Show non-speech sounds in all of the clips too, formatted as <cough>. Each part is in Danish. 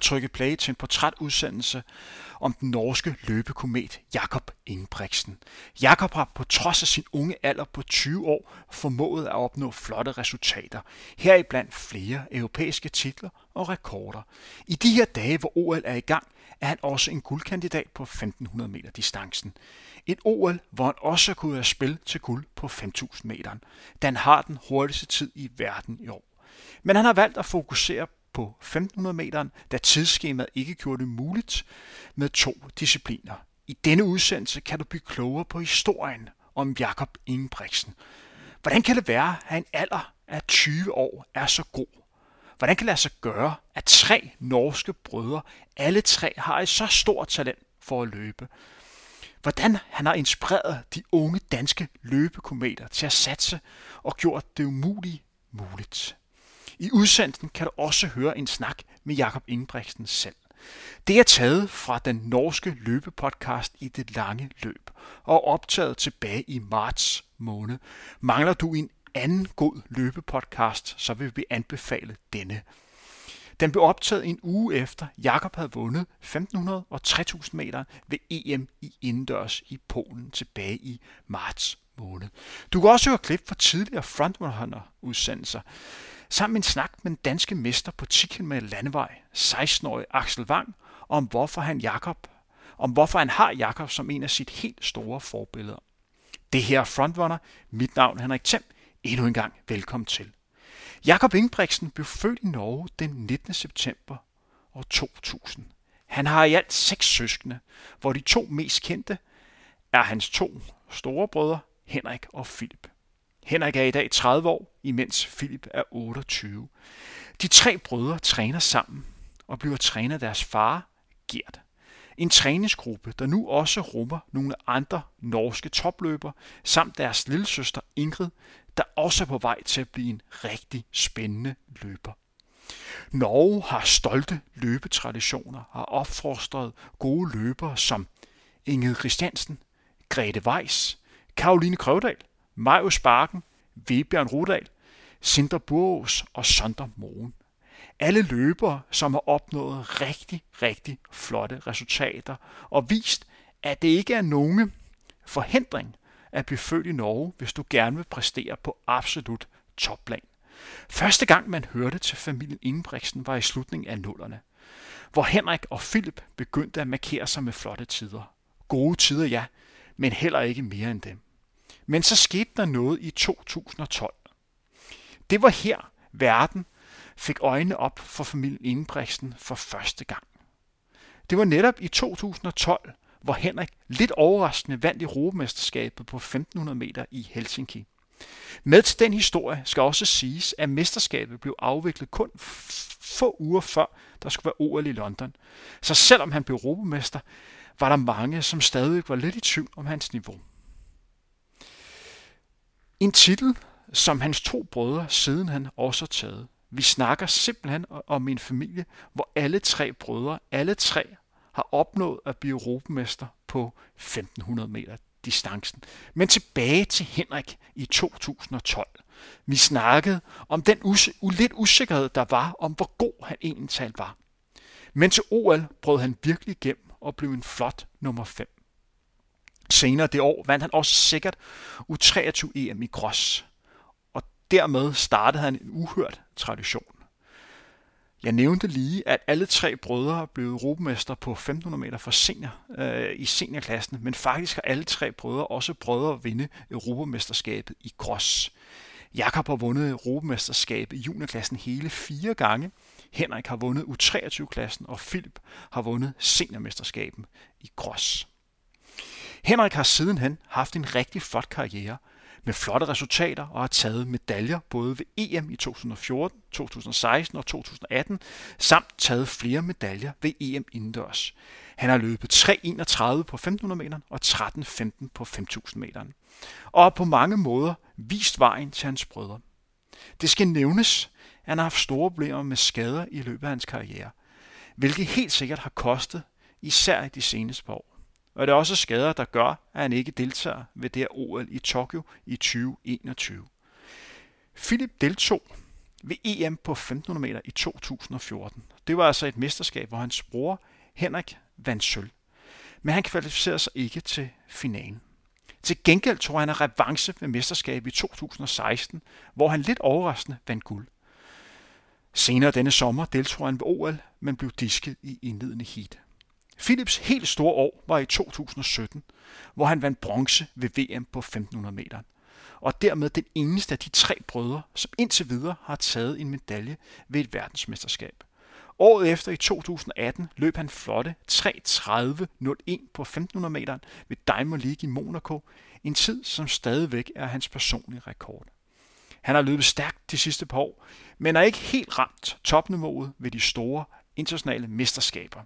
har trykke play til en portrætudsendelse om den norske løbekomet Jakob Ingebrigtsen. Jakob har på trods af sin unge alder på 20 år formået at opnå flotte resultater, heriblandt flere europæiske titler og rekorder. I de her dage, hvor OL er i gang, er han også en guldkandidat på 1500 meter distancen. Et OL, hvor han også kunne have spil til guld på 5000 meter, da han har den hurtigste tid i verden i år. Men han har valgt at fokusere på 1500 meter, da tidsskemaet ikke gjorde det muligt med to discipliner. I denne udsendelse kan du blive klogere på historien om Jakob Ingebrigtsen. Hvordan kan det være, at en alder af 20 år er så god? Hvordan kan det lade sig gøre, at tre norske brødre, alle tre har et så stort talent for at løbe? Hvordan han har inspireret de unge danske løbekometer til at satse og gjort det umulige muligt. I udsendelsen kan du også høre en snak med Jakob Ingebrigtsen selv. Det er taget fra den norske løbepodcast i det lange løb og optaget tilbage i marts måned. Mangler du en anden god løbepodcast, så vil vi anbefale denne. Den blev optaget en uge efter Jakob havde vundet 1500 og 3000 meter ved EM i indendørs i Polen tilbage i marts måned. Du kan også høre klip fra tidligere frontrunner-udsendelser sammen en snak med den danske mester på 10 km landevej, 16-årige Axel Wang, om hvorfor han Jakob, om hvorfor han har Jakob som en af sit helt store forbilleder. Det her er Frontrunner. Mit navn er Henrik Thiem. Endnu en gang velkommen til. Jakob Ingebrigtsen blev født i Norge den 19. september år 2000. Han har i alt seks søskende, hvor de to mest kendte er hans to store brødre, Henrik og Philip. Henrik er i dag 30 år, imens Philip er 28. De tre brødre træner sammen og bliver trænet af deres far, Gert. En træningsgruppe, der nu også rummer nogle andre norske topløbere, samt deres lillesøster Ingrid, der også er på vej til at blive en rigtig spændende løber. Norge har stolte løbetraditioner, har opfostret gode løbere som Inge Christiansen, Grete Weiss, Karoline Krøvdal, Majo Sparken, Vebjørn Rudal, Sindre Burås og Sondre Mogen. Alle løbere, som har opnået rigtig, rigtig flotte resultater og vist, at det ikke er nogen forhindring at blive født i Norge, hvis du gerne vil præstere på absolut topplan. Første gang man hørte til familien Ingebrigtsen var i slutningen af nullerne, hvor Henrik og Philip begyndte at markere sig med flotte tider. Gode tider, ja, men heller ikke mere end dem. Men så skete der noget i 2012. Det var her, verden fik øjnene op for familien Ingebrigtsen for første gang. Det var netop i 2012, hvor Henrik lidt overraskende vandt Europamesterskabet på 1500 meter i Helsinki. Med til den historie skal også siges, at mesterskabet blev afviklet kun få uger før der skulle være OL i London. Så selvom han blev europamester, var der mange, som stadig var lidt i tvivl om hans niveau. En titel, som hans to brødre siden han også har taget. Vi snakker simpelthen om en familie, hvor alle tre brødre, alle tre har opnået at blive europamester på 1500 meter distancen. Men tilbage til Henrik i 2012. Vi snakkede om den us- lidt usikkerhed, der var om, hvor god han egentlig talt var. Men til OL brød han virkelig igennem og blev en flot nummer 5. Senere det år vandt han også sikkert U23 EM i Gros, og dermed startede han en uhørt tradition. Jeg nævnte lige, at alle tre brødre blev europamester på 1500 meter for senior, øh, i seniorklassen, men faktisk har alle tre brødre også prøvet at vinde europamesterskabet i cross. Jakob har vundet europamesterskabet i juniorklassen hele fire gange, Henrik har vundet U23-klassen, og Philip har vundet seniormesterskaben i cross. Henrik har sidenhen haft en rigtig flot karriere med flotte resultater og har taget medaljer både ved EM i 2014, 2016 og 2018, samt taget flere medaljer ved EM indendørs. Han har løbet 3.31 på 1500 meter og 13.15 på 5000 meter. Og har på mange måder vist vejen til hans brødre. Det skal nævnes, at han har haft store problemer med skader i løbet af hans karriere, hvilket helt sikkert har kostet, især i de seneste par år. Og det er også skader, der gør, at han ikke deltager ved det OL i Tokyo i 2021. Philip deltog ved EM på 1500 meter i 2014. Det var altså et mesterskab, hvor hans bror Henrik vandt sølv. Men han kvalificerede sig ikke til finalen. Til gengæld tog han en revanche ved mesterskabet i 2016, hvor han lidt overraskende vandt guld. Senere denne sommer deltog han ved OL, men blev disket i indledende heat. Philips helt store år var i 2017, hvor han vandt bronze ved VM på 1500 meter. Og dermed den eneste af de tre brødre, som indtil videre har taget en medalje ved et verdensmesterskab. Året efter i 2018 løb han flotte 3.30.01 på 1500 meter ved Diamond League i Monaco, en tid som stadigvæk er hans personlige rekord. Han har løbet stærkt de sidste par år, men er ikke helt ramt topniveauet ved de store internationale mesterskaber.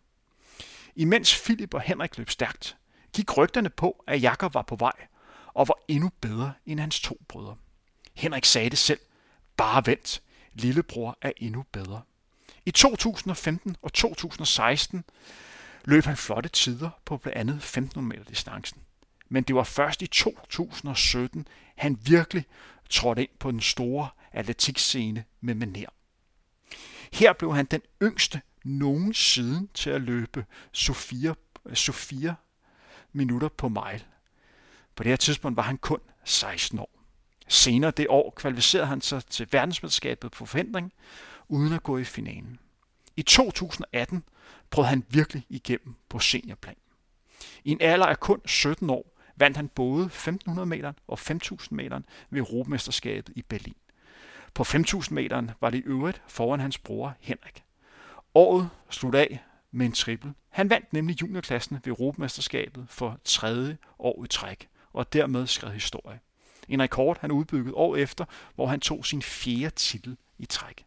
Imens Philip og Henrik løb stærkt, gik rygterne på, at Jakob var på vej og var endnu bedre end hans to brødre. Henrik sagde det selv. Bare vent. Lillebror er endnu bedre. I 2015 og 2016 løb han flotte tider på blandt andet 1500 meter distancen. Men det var først i 2017, han virkelig trådte ind på den store atletikscene med manér. Her blev han den yngste nogensinde til at løbe Sofia, Sofia minutter på mile. På det her tidspunkt var han kun 16 år. Senere det år kvalificerede han sig til verdensmesterskabet på forhindring, uden at gå i finalen. I 2018 prøvede han virkelig igennem på seniorplan. I en alder af kun 17 år vandt han både 1500 meter og 5000 meter ved Europamesterskabet i Berlin. På 5000 meter var det i øvrigt foran hans bror Henrik. Året sluttede af med en triple. Han vandt nemlig juniorklassen ved Europamesterskabet for tredje år i træk, og dermed skrev historie. En rekord han udbyggede år efter, hvor han tog sin fjerde titel i træk.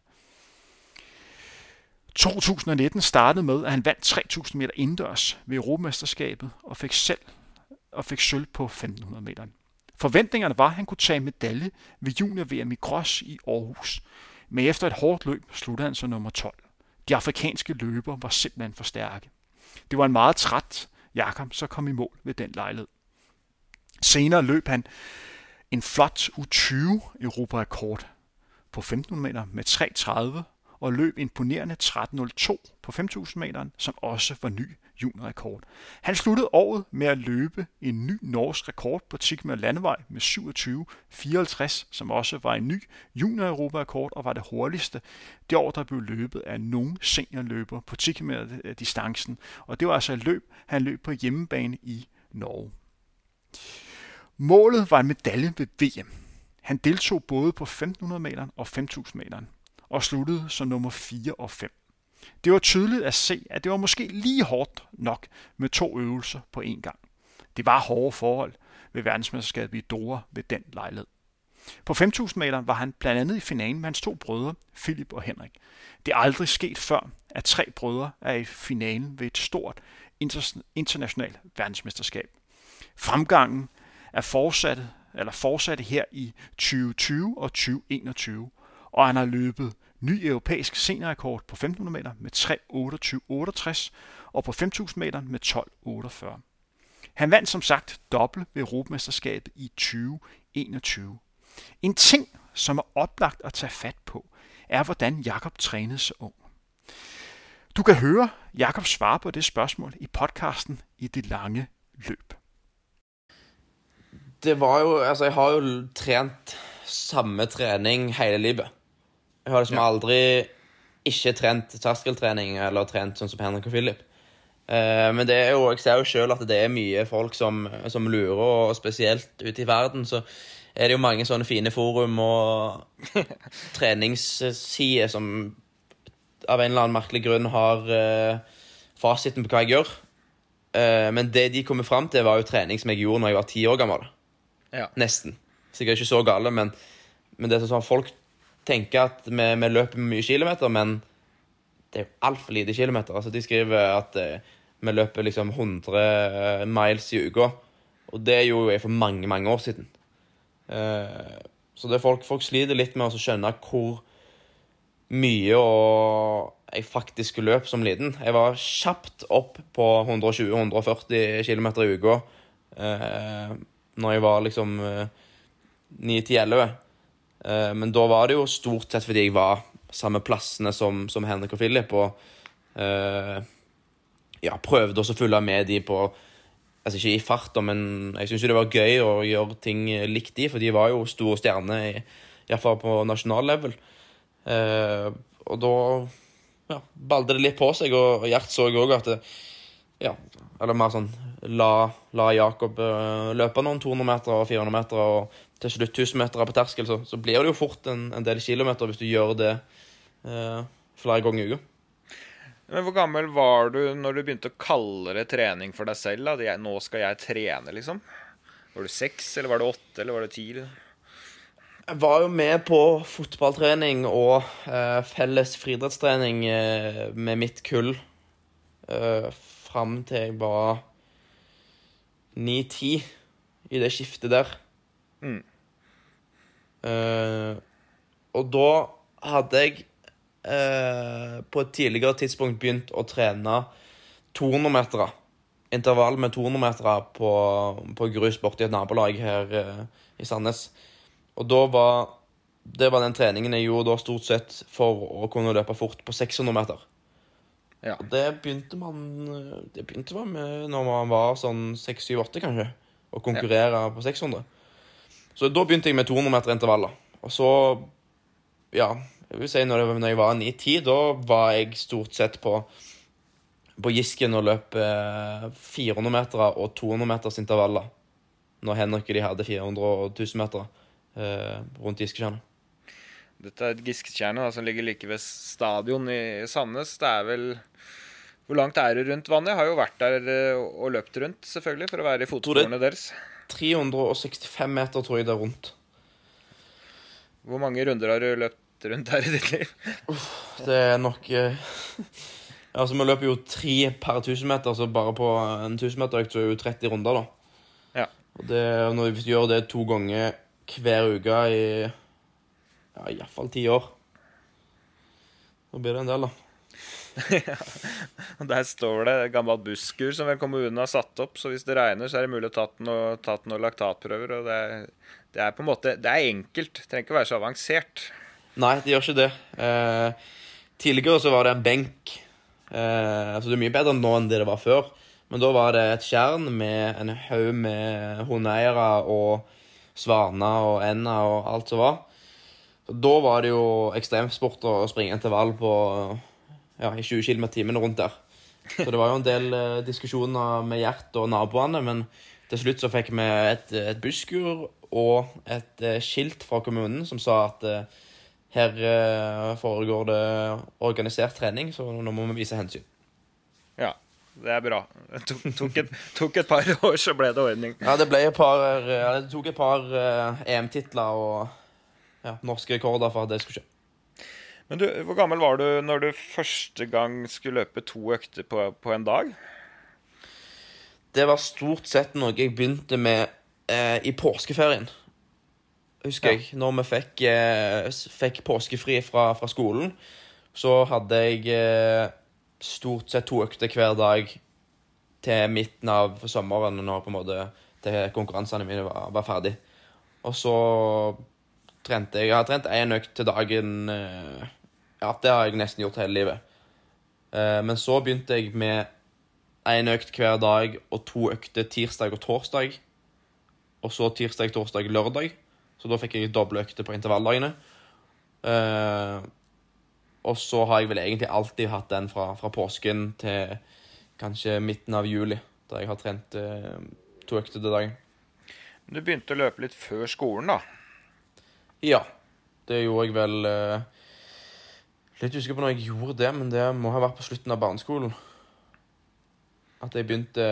2019 startede med, at han vandt 3000 meter indendørs ved Europamesterskabet og fik selv og fik sølv på 1500 meter. Forventningerne var, at han kunne tage medalje ved junior-VM i Gros i Aarhus. Men efter et hårdt løb sluttede han som nummer 12. De afrikanske løber var simpelthen for stærke. Det var en meget træt Jakob, så kom i mål ved den lejlighed. Senere løb han en flot U20 Europa-rekord på 1500 meter med 3.30 og løb imponerende 13.02 på 5.000 meter, som også var ny juniorrekord. Han sluttede året med at løbe en ny norsk rekord på Tikma Landevej med 27.54, som også var en ny junior-europarekord og var det hurtigste det år, der blev løbet af nogen seniorløber på Tikma-distancen. Og det var altså et løb, han løb på hjemmebane i Norge. Målet var en medalje ved VM. Han deltog både på 1500 meter og 5000 meter og sluttede som nummer 4 og 5. Det var tydeligt at se, at det var måske lige hårdt nok med to øvelser på én gang. Det var hårde forhold ved verdensmesterskabet i Dora ved den lejlighed. På 5.000 meter var han blandt andet i finalen med hans to brødre, Philip og Henrik. Det er aldrig sket før, at tre brødre er i finalen ved et stort internationalt verdensmesterskab. Fremgangen er fortsat, eller fortsatte her i 2020 og 2021, og han har løbet ny europæisk seniorrekord på 1500 meter med 3.28.68 og på 5.000 meter med 12.48. Han vandt som sagt dobbelt ved Europamesterskabet i 2021. En ting, som er oplagt at tage fat på, er, hvordan Jakob trænede så ung. Du kan høre Jakob svare på det spørgsmål i podcasten i det lange løb. Det var jo Altså, jeg har jo trænet samme træning hele livet. Jeg har liksom ja. aldri ikke trent terskeltrening eller trent sånn som Henrik og Philip. Uh, men det er jo, jeg ser jo sjøl at det er mye folk som, som, lurer, og spesielt ute i verden så er det jo mange sånne fine forum og <laughs> treningssider som av en eller annen merkelig grunn har uh, fasiten på hva jeg gjør. Uh, men det de kommer fram til, var jo trening som jeg gjorde når jeg var ti år gammel. Ja. Nesten. Sikkert ikke så gale, men, men det er sånn folk tenke at vi, vi løper mye kilometer, men det er jo altfor lite kilometer. Altså, de skriver at eh, vi løper liksom 100 eh, miles i uka. Og det er jo for mange, mange år siden. Eh, så det folk, folk sliter litt med å skjønne hvor mye og jeg faktisk løp som liten. Jeg var kjapt opp på 120-140 km i uka eh, når jeg var liksom eh, 9-10-11. Eh, men da var det jo stort sett fordi jeg var samme plassene som, som Henrik og Philip, og eh, ja, prøvde også å følge med de på Altså ikke i farta, men jeg syns det var gøy å gjøre ting likt de, for de var jo store stjerner, iallfall på nasjonal level. Eh, og da ja, balde det litt på seg, og Gjert så òg at det, ja, eller mer sånn La, la Jakob uh, løpe noen 200 meter og 400 meter, og til slutt 1000 meter på terskel, så, så, blir det jo fort en, en, del kilometer hvis du gjør det uh, flere ganger i uka. Men Hvor gammel var du når du begynte å kalle det trening for deg selv? da? Nå skal jeg trene, liksom? Var du seks, eller var du åtte, eller var du ti? Jeg var jo med på fotballtrening og eh, felles friidrettstrening eh, med mitt kull eh, fram til jeg var ni-ti i det skiftet der. Mm. Eh, og da hadde jeg eh, på et tidligere tidspunkt begynt å trene 200-metere. Intervall med 200-metere på, på grus borti et nabolag her eh, i Sandnes. Og da var det var den treningen jeg gjorde da stort sett for å kunne løpe fort på 600 meter. Ja. Det begynte man Det begynte man med når man var sånn 6-7-8, kanskje. Å konkurrere ja. på 600. Så da begynte jeg med 200 meter intervaller. Og så, ja jeg vil si når, det, når jeg var 9-10, da var jeg stort sett på, på Gisken og løp 400 meter og 200 meters intervaller. Når Henrik og de hadde 400 og 1000 meter eh, rundt Gisketjernet. Dette er et Gisketjernet som ligger like ved stadion i Sandnes. Det er vel Hvor langt er det rundt vannet? Jeg har jo vært der eh, og løpt rundt, selvfølgelig, for å være i fotsporene deres. 365 meter, tror jeg det er rundt. Hvor mange runder har du løpt rundt her i ditt liv? det er nok eh, Altså, vi løper jo tre per 1000 meter, så bare på en 1000-meterøkt så er det jo 30 runder, da. Ja. Og det, når vi gjør det to ganger hver uke i ja, iallfall ti år Da blir det en del, da ja. <laughs> Der står det gammelt busskur som vel kommunen har satt opp, så hvis det regner, så er det mulig å ta noen, noe laktatprøver. og det er, det er, på en måte Det er enkelt. Det trenger ikke å være så avansert. Nei, det gjør ikke det. Eh, tidligere så var det en benk. Eh, altså Det er mye bedre nå enn det det var før. Men da var det et tjern med en haug med hundeeiere og svaner og ender og alt som var. Da var det jo ekstremsport å springe intervall på ja, i 20 km i timen rundt der. Så det var jo en del eh, diskusjoner med Gjert og naboene, men til slutt så fikk vi et, et busskur og et eh, skilt fra kommunen som sa at eh, her eh, foregår det organisert trening, så nå må vi vise hensyn. Ja, det er bra. Det tok, et, tok et, par år, så ble det ordning. Ja, det ble et par Det tok et par uh, EM-titler og ja, norske rekorder for at det skulle skje. Men du, Hvor gammel var du når du første gang skulle løpe to økter på, på en dag? Det var stort sett noe jeg begynte med eh, i påskeferien husker ja. jeg. Når vi fikk, eh, fikk påskefri fra, fra, skolen, så hadde jeg eh, stort sett to økter hver dag til midten av sommeren, når på en måte til konkurransene mine var, var ferdig. Og så trente jeg Jeg har trent én økt til dagen. Eh, ja, det har jeg nesten gjort hele livet. Eh, men så begynte jeg med én økt hver dag og to økter tirsdag og torsdag. Og så tirsdag, torsdag, lørdag. Så da fikk jeg doble økter på intervalldagene. Uh, og så har jeg vel egentlig alltid hatt den fra, fra, påsken til kanskje midten av juli, da jeg har trent uh, to økter til dagen. Du begynte å løpe litt før skolen, da? Ja. Det gjorde jeg vel uh, Litt usikker på når jeg gjorde det, men det må ha vært på slutten av barneskolen. At jeg begynte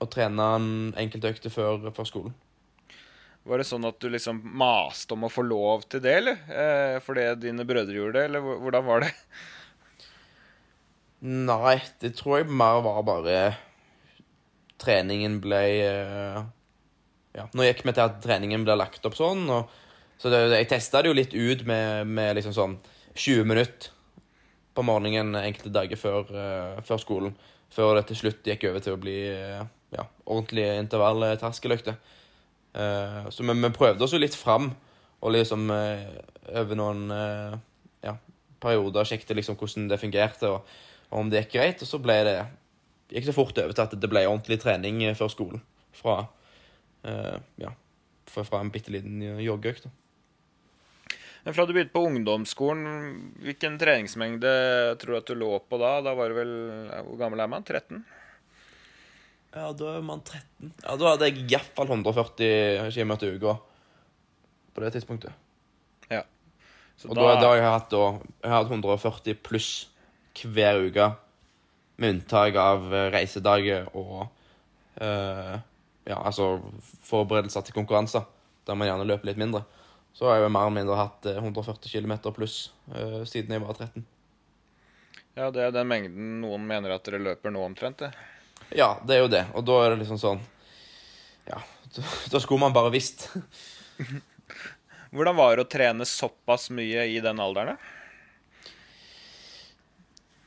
å trene en enkelte økter før, før skolen. Var det sånn at du liksom maste om å få lov til det, eller? Eh, fordi dine brødre gjorde det, eller hvordan var det? Nei, det tror jeg mer var bare Treningen ble eh, Ja, nå gikk vi til at treningen ble lagt opp sånn, og så det, jeg testa det jo litt ut med, med, liksom sånn 20 minutter på morgenen enkelte dager før, uh, før, skolen. Før det til slutt gikk over til å bli uh, ja, ordentlige intervallterskeløkter. Uh, eh, så vi, vi, prøvde oss jo litt fram. og liksom eh, over noen eh, ja, perioder sjekket liksom hvordan det fungerte, og, og, om det gikk greit. Og så ble det gikk det fort over til at det ble ordentlig trening før skolen. Fra, eh, ja, fra en bitte liten joggeøkt. Men fra du begynte på ungdomsskolen, hvilken treningsmengde tror du at du lå på da? Da var du vel Hvor gammel er man? 13? Ja, da er man 13. Ja, Da hadde jeg iallfall 140 km i uka på det tidspunktet. Ja. Så og da, da, da har jeg hatt, da, jeg har hatt 140 pluss hver uke, med unntak av eh, reisedager og uh, ja, altså forberedelser til konkurranser, der man gjerne løper litt mindre så har jeg jo mer eller mindre hatt 140 eh, km pluss uh, siden jeg var 13. Ja, det er den mengden noen mener at dere løper nå omtrent, det. Ja, det er jo det. Og da er det liksom sånn Ja, da, skulle man bare visst. <laughs> Hvordan var det å trene såpass mye i den alderen?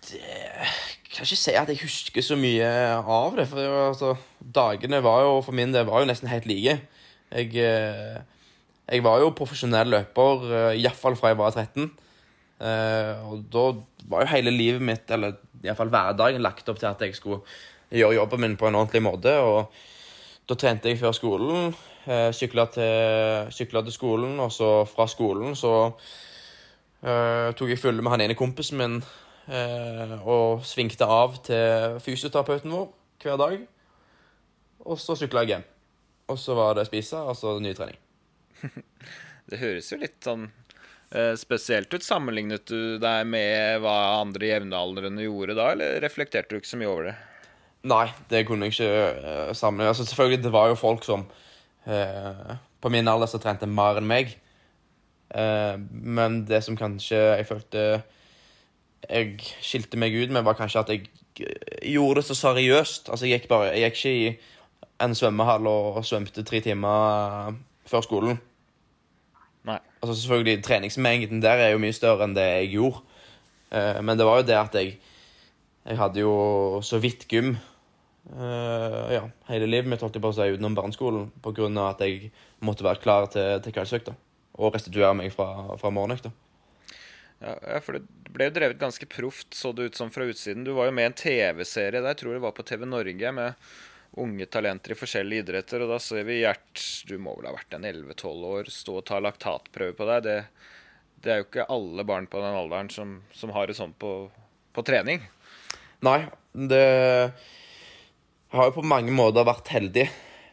Det kan ikke si at jeg husker så mye av det. For altså, dagene var jo for min del var jo nesten helt like. Jeg eh, jeg var jo profesjonell løper, eh, iallfall fra jeg var 13. Eh, og da var jo hele livet mitt, eller iallfall hverdagen, lagt opp til at jeg skulle gjøre jobben min på en ordentlig måte. Og da trente jeg før skolen. Eh, sykla til, til, skolen, og så fra skolen så uh, tok jeg følge med han ene kompisen min uh, og svingte av til fysioterapeuten vår hver dag. Og så sykla jeg hjem. Og så var det spise, og så ny trening. <laughs> Det høres jo litt sånn eh, spesielt ut. Sammenlignet du deg med hva andre jevnaldrende gjorde da, eller reflekterte du ikke så mye over det? Nei, det kunne jeg ikke eh, uh, sammenligne. Altså, selvfølgelig, det var jo folk som uh, på min alder så trente mer enn meg. Uh, men det som kanskje jeg følte jeg skilte meg ut med, var kanskje at jeg gjorde det så seriøst. Altså, jeg gikk, bare, jeg gikk ikke i en svømmehall og svømte tre timer før skolen. Nei. Altså selvfølgelig, Treningsmengden der er jo mye større enn det jeg gjorde. Uh, men det var jo det at jeg Jeg hadde jo så vidt gym uh, ja, hele livet mitt holdt jeg på å si utenom barneskolen pga. at jeg måtte være klar til, til kveldsøkta og restituere meg fra, fra morgenøkta. Ja, for det ble jo drevet ganske proft, så det ut som fra utsiden. Du var jo med i en TV-serie der, jeg tror det var på TV Norge, med unge talenter i forskjellige idretter. Og da ser vi Gjert, du må vel ha vært en 11-12 år, stå og ta laktatprøve på deg. Det, det, er jo ikke alle barn på den alderen som, som har det sånn på, på, trening. Nei, det har jo på mange måter vært heldig.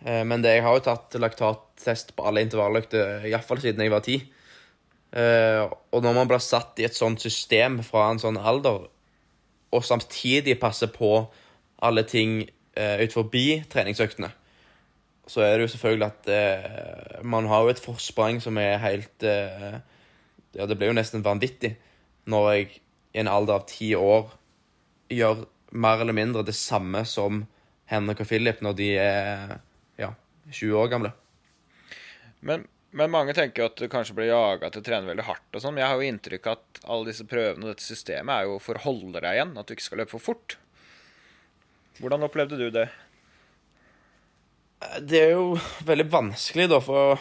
Eh, men det, jeg har jo tatt laktattest på alle intervalløkter, iallfall siden jeg var ti. Eh, og når man blir satt i et sånt system fra en sånn alder, og samtidig passer på alle ting uh, ut forbi treningsøktene, så er det jo selvfølgelig at uh, man har jo et forsprang som er helt uh, Ja, det blir jo nesten vanvittig når jeg i en alder av ti år gjør mer eller mindre det samme som Henrik og Philip når de er ja, 20 år gamle. Men, men mange tenker at du kanskje blir jaga til å trene veldig hardt. og sånn, Men jeg har jo inntrykk av at alle disse prøvene og dette systemet er jo for å holde deg igjen. At du ikke skal løpe for fort. Hvordan opplevde du det? Eh, det er jo veldig vanskelig, da, for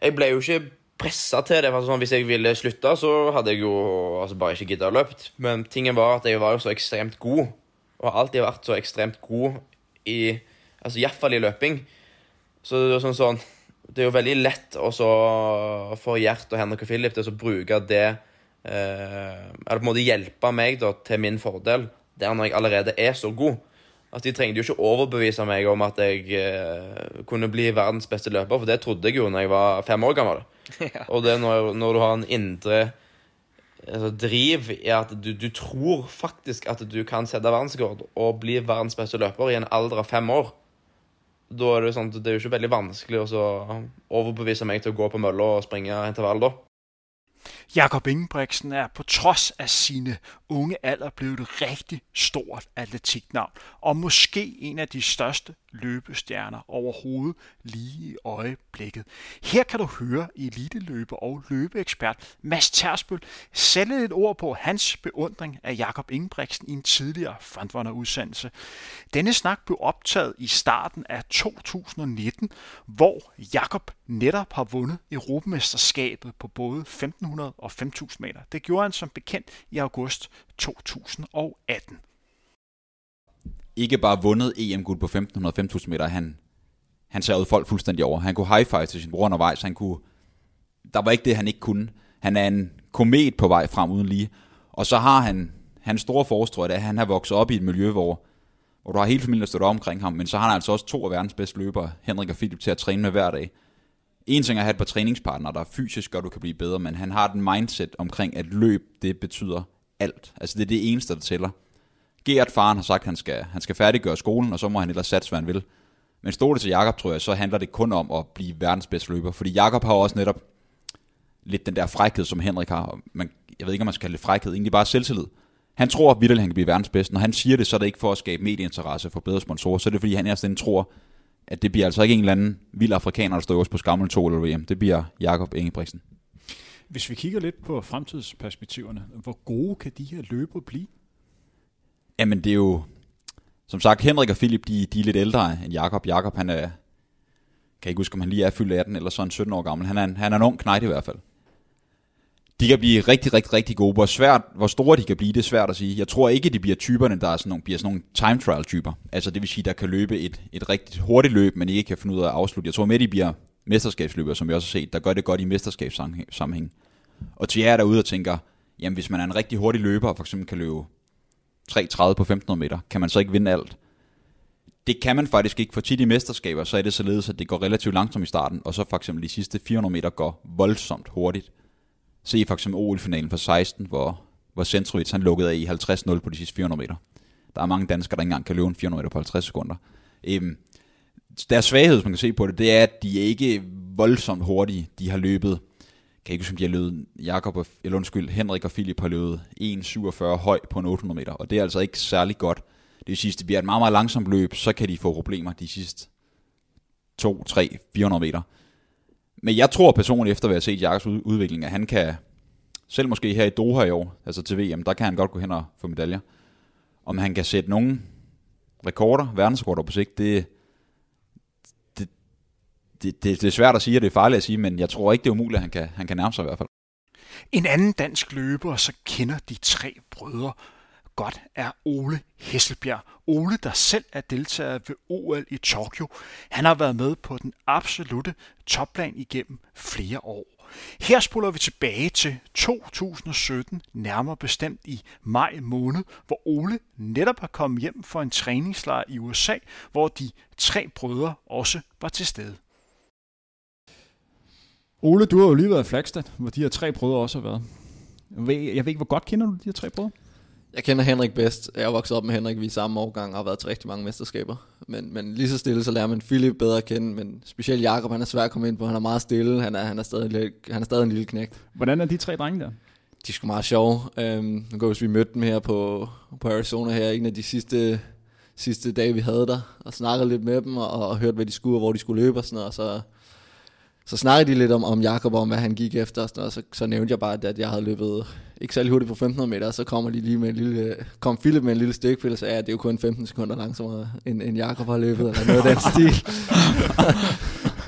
jeg ble jo ikke pressa til det. for sånn, Hvis jeg ville slutte, så hadde jeg jo altså, bare ikke gidda å løpe. Men tingen var at jeg var jo så ekstremt god, og har alltid vært så ekstremt god i altså Iallfall i løping. Så det er, sånn, sånn, det er jo veldig lett også for Gjert og Henrik og Philip til å bruke det eh, Eller på en måte hjelpe meg da, til min fordel der når jeg allerede er så god. at De trengte jo ikke overbevise meg om at jeg eh, kunne bli verdens beste løper, for det trodde jeg jo når jeg var fem år gammel. <laughs> Ja. Og det når, når, du har en indre altså, driv i at du, du, tror faktisk at du kan sette verdensrekord og bli verdens beste løper i en alder av fem år, da er det, sånn, det er jo ikke veldig vanskelig å overbevise meg til å gå på mølla og springe intervall da. Jakob Ingebrigtsen er på trods af sine unge alder blevet et rigtig stort atletiknavn, og måske en af de største løbestjerner overhovedet lige i øjeblikket. Her kan du høre eliteløber og løbeekspert Mads Tersbøl sætte et ord på hans beundring af Jakob Ingebrigtsen i en tidligere frontrunner-udsendelse. Denne snak blev optaget i starten af 2019, hvor Jakob netop har vundet Europamesterskabet på både 1500 og 5000 meter. Det gjorde han som bekendt i august 2018 ikke bare vundet EM-guld på 1500-5000 meter, han, han savede folk fuldstændig over. Han kunne high five til sin bror undervejs, han kunne, der var ikke det, han ikke kunne. Han er en komet på vej frem uden lige. Og så har han, hans store forstrøg, at han har vokset op i et miljø, hvor, hvor du har hele familien stået omkring ham, men så har han altså også to af verdens bedste løbere, Henrik og Philip, til at træne med hver dag. En ting er at have et par træningspartnere, der fysisk gør, du kan blive bedre, men han har den mindset omkring, at løb, det betyder alt. Altså det er det eneste, der tæller. Gert, faren, har sagt, at han skal, han skal færdiggøre skolen, og så må han ellers satse, hvad han vil. Men stod det til Jakob, tror jeg, så handler det kun om at blive verdens bedste løber. Fordi Jakob har også netop lidt den der frækhed, som Henrik har. Man, jeg ved ikke, om man skal kalde det frækhed, egentlig bare selvtillid. Han tror at han kan blive verdens bedste. Når han siger det, så er det ikke for at skabe medieinteresse for bedre sponsorer, så er det fordi, han er tror, at det bliver altså ikke en eller anden vild afrikaner, der står også på skammel 2 eller VM. Det bliver Jakob Ingebrigtsen. Hvis vi kigger lidt på fremtidsperspektiverne, hvor gode kan de her løber blive? Jamen det er jo, som sagt, Henrik og Philip, de, de er lidt ældre end Jakob. Jakob, han er, kan ikke huske, om han lige er fyldt 18 eller sådan 17 år gammel. Han er en, han er en ung knægt i hvert fald. De kan blive rigtig, rigtig, rigtig gode. Hvor, svært, hvor store de kan blive, det er svært at sige. Jeg tror ikke, de bliver typerne, der er sådan nogle, bliver sådan nogle time trial typer. Altså det vil sige, der kan løbe et, et rigtig hurtigt løb, men ikke kan finde ud af at afslutte. Jeg tror med, de bliver mesterskabsløbere, som vi også har set, der gør det godt i mesterskabssammenhæng. Og til jer derude og tænker, jamen hvis man er en rigtig hurtig løber, og for eksempel kan løbe 3.30 på 1500 meter, kan man så ikke vinde alt? Det kan man faktisk ikke, for tit i mesterskaber, så er det således, at det går relativt langsomt i starten, og så for eksempel de sidste 400 meter går voldsomt hurtigt. Se for eksempel OL-finalen for 16, hvor, hvor Centrovic han lukkede af i 50-0 på de sidste 400 meter. Der er mange danskere, der ikke engang kan løbe en 400 meter på 50 sekunder. Øhm, deres svaghed, som man kan se på det, det er, at de er ikke voldsomt hurtige. De har løbet kan ikke huske, de har løbet, Jakob og, eller undskyld, Henrik og Philip har løbet 1,47 høj på en 800 meter, og det er altså ikke særlig godt. Det vil sige, at det bliver et meget, meget langsomt løb, så kan de få problemer de sidste 2, 3, 400 meter. Men jeg tror personligt, efter at have set Jakobs udvikling, at han kan, selv måske her i Doha i år, altså til VM, der kan han godt gå hen og få medaljer. Om han kan sætte nogle rekorder, verdensrekorder på sigt, det, det, det, det er svært at sige, og det er farligt at sige, men jeg tror ikke, det er umuligt, at han kan, han kan nærme sig i hvert fald. En anden dansk løber, så kender de tre brødre godt, er Ole Hesselbjerg. Ole, der selv er deltager ved OL i Tokyo. Han har været med på den absolute topplan igennem flere år. Her spoler vi tilbage til 2017, nærmere bestemt i maj måned, hvor Ole netop har kommet hjem for en træningslejr i USA, hvor de tre brødre også var til stede. Ole, du har jo lige været i Flagstad, hvor de her tre brødre også har været. Jeg ved, jeg ved ikke, hvor godt kender du de her tre brødre? Jeg kender Henrik bedst. Jeg er vokset op med Henrik, vi er samme årgang og har været til rigtig mange mesterskaber. Men, men lige så stille, så lærer man Philip bedre at kende, men specielt Jakob, han er svær at komme ind på. Han er meget stille, han er, han er, stadig, han er stadig en lille knægt. Hvordan er de tre drenge der? De er sgu meget sjove. Um, nu går, vi mødte dem her på, på Arizona her, en af de sidste, sidste dage, vi havde der, og snakkede lidt med dem, og, og hørte, hvad de skulle, og hvor de skulle løbe og sådan noget, og så så snakkede de lidt om, om Jakob, om hvad han gik efter, og, sådan, og så, så nævnte jeg bare, at jeg havde løbet ikke særlig hurtigt på 1500 meter, og så kommer de lige med en lille, kom Philip med en lille stikpille og sagde, at det er jo kun 15 sekunder langsommere, end, end Jakob har løbet, eller noget af den stil.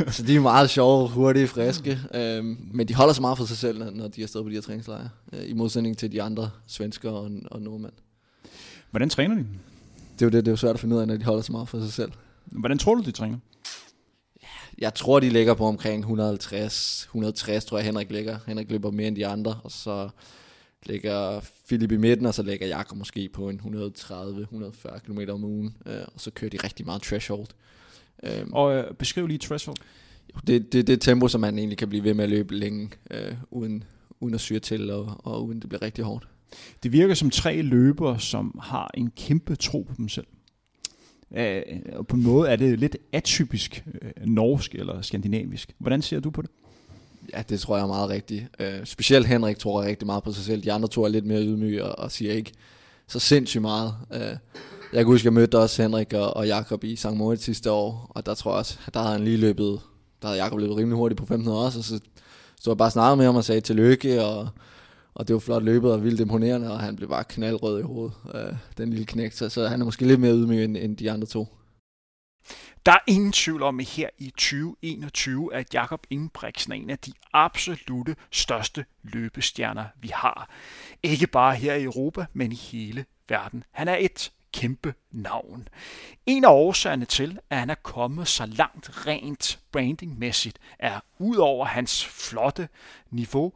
<laughs> så de er meget sjove, hurtige, friske, øhm, men de holder sig meget for sig selv, når de er stadig på de her træningslejre, øh, i modsætning til de andre svensker og, og nordmænd. Hvordan træner de? Det er jo det, det er jo svært at finde ud af, når de holder sig meget for sig selv. Hvordan tror du, de træner? Jeg tror, de ligger på omkring 150, 160, tror jeg Henrik ligger. Henrik løber mere end de andre, og så ligger Philip i midten, og så ligger Jakob måske på en 130-140 km om ugen, øh, og så kører de rigtig meget threshold. Øhm, og øh, beskriv lige threshold. Det, det, det tempo, som man egentlig kan blive ved med at løbe længe, øh, uden, uden at syre til, og, og uden det bliver rigtig hårdt. Det virker som tre løbere, som har en kæmpe tro på dem selv. Øh, og på en måde er det lidt atypisk øh, norsk eller skandinavisk. Hvordan ser du på det? Ja, det tror jeg er meget rigtigt. Øh, specielt Henrik tror jeg rigtig meget på sig selv. De andre to er lidt mere ydmyge og, og siger ikke så sindssygt meget. Øh, Jeg kan huske, jeg mødte også Henrik og, og Jakob i St. Moritz sidste år, og der tror jeg også, der havde han lige løbet, der havde Jakob løbet rimelig hurtigt på 1500 også, og så stod jeg bare snakket med ham og sagde tillykke, og, og det var flot løbet og vildt imponerende, og han blev bare knaldrød i hovedet, øh, den lille knægt. så, så han er måske lidt mere ydmyg end, end de andre to. Der er ingen tvivl om, at her i 2021, at Jakob Ingebrigtsen er en af de absolute største løbestjerner, vi har. Ikke bare her i Europa, men i hele verden. Han er et kæmpe navn. En af årsagerne til, at han er kommet så langt rent brandingmæssigt, er udover hans flotte niveau,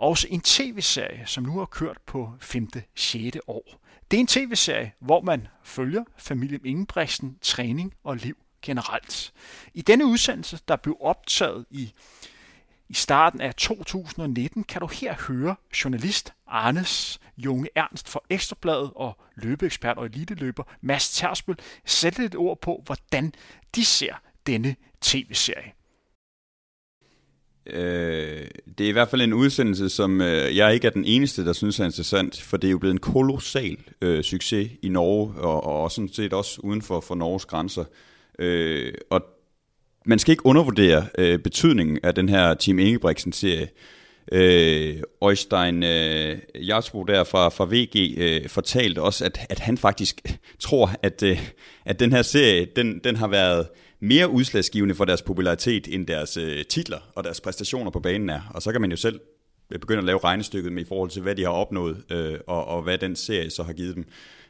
også en tv-serie, som nu har kørt på 5. 6. år. Det er en tv-serie, hvor man følger familien Ingebrigtsen træning og liv generelt. I denne udsendelse, der blev optaget i, i starten af 2019, kan du her høre journalist Arnes Junge Ernst fra Ekstrabladet og løbeekspert og eliteløber Mads Tersbøl sætte et ord på, hvordan de ser denne tv-serie. Øh, det er i hvert fald en udsendelse, som øh, jeg ikke er den eneste, der synes er interessant, for det er jo blevet en kolossal øh, succes i Norge, og, og sådan set også uden for, for Norges grænser. Øh, og man skal ikke undervurdere øh, betydningen af den her Team Ingebrigtsen-serie. Øh, Øjstein øh, Jarsbo der fra, fra VG øh, fortalte også, at, at han faktisk tror, at, øh, at den her serie, den, den har været mere udslagsgivende for deres popularitet, end deres øh, titler og deres præstationer på banen er. Og så kan man jo selv øh, begynde at lave regnestykket med i forhold til, hvad de har opnået, øh, og, og hvad den serie så har givet dem.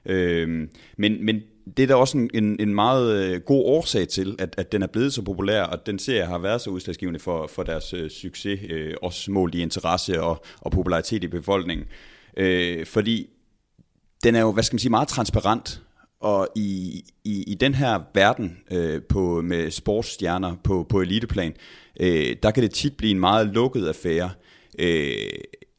Øh, men, men det er da også en, en, en meget øh, god årsag til, at, at den er blevet så populær, og den serie har været så udslagsgivende for, for deres øh, succes, øh, også målt i interesse og, og popularitet i befolkningen. Øh, fordi den er jo, hvad skal man sige, meget transparent, og i, i, i den her verden øh, på, med sportsstjerner på, på eliteplan, øh, der kan det tit blive en meget lukket affære. Øh,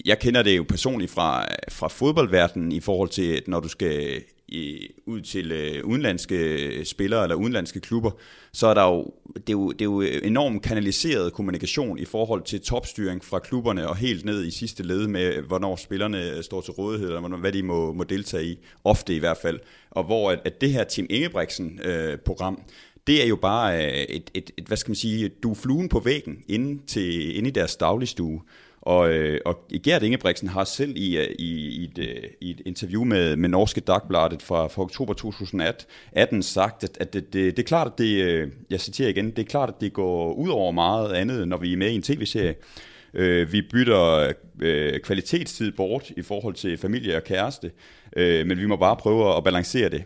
jeg kender det jo personligt fra, fra fodboldverdenen i forhold til, at når du skal i, ud til øh, udenlandske spillere eller udenlandske klubber, så er der jo det, er jo, det er jo øh, enormt kanaliseret kommunikation i forhold til topstyring fra klubberne og helt ned i sidste led med, hvornår spillerne står til rådighed, eller hvad de må, må deltage i, ofte i hvert fald. Og hvor at, at det her Team Ingebrigtsen-program, øh, det er jo bare øh, et, et, et, hvad skal man sige, du er fluen på væggen inde, til, inde i deres dagligstue. Og, øh, og Gert Ingebrigtsen har selv i, øh, i, i, et, øh, i et interview med, med Norske Dagbladet fra, fra oktober 2018 sagt, at, at det, det, det er klart, at det, øh, jeg citerer igen, det er klart, at det går ud over meget andet, når vi er med i en tv-serie. Øh, vi bytter øh, kvalitetstid bort i forhold til familie og kæreste, øh, men vi må bare prøve at balancere det.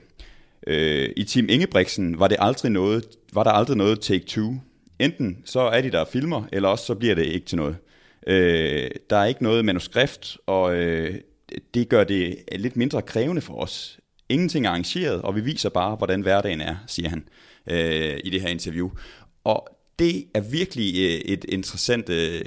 Øh, I Team Ingebrigtsen var, det aldrig noget, var der aldrig noget take two. Enten så er de der filmer, eller også så bliver det ikke til noget. Øh, der er ikke noget manuskript, og øh, det gør det lidt mindre krævende for os. Ingenting er arrangeret, og vi viser bare, hvordan hverdagen er, siger han øh, i det her interview. Og det er virkelig øh, et interessant, øh,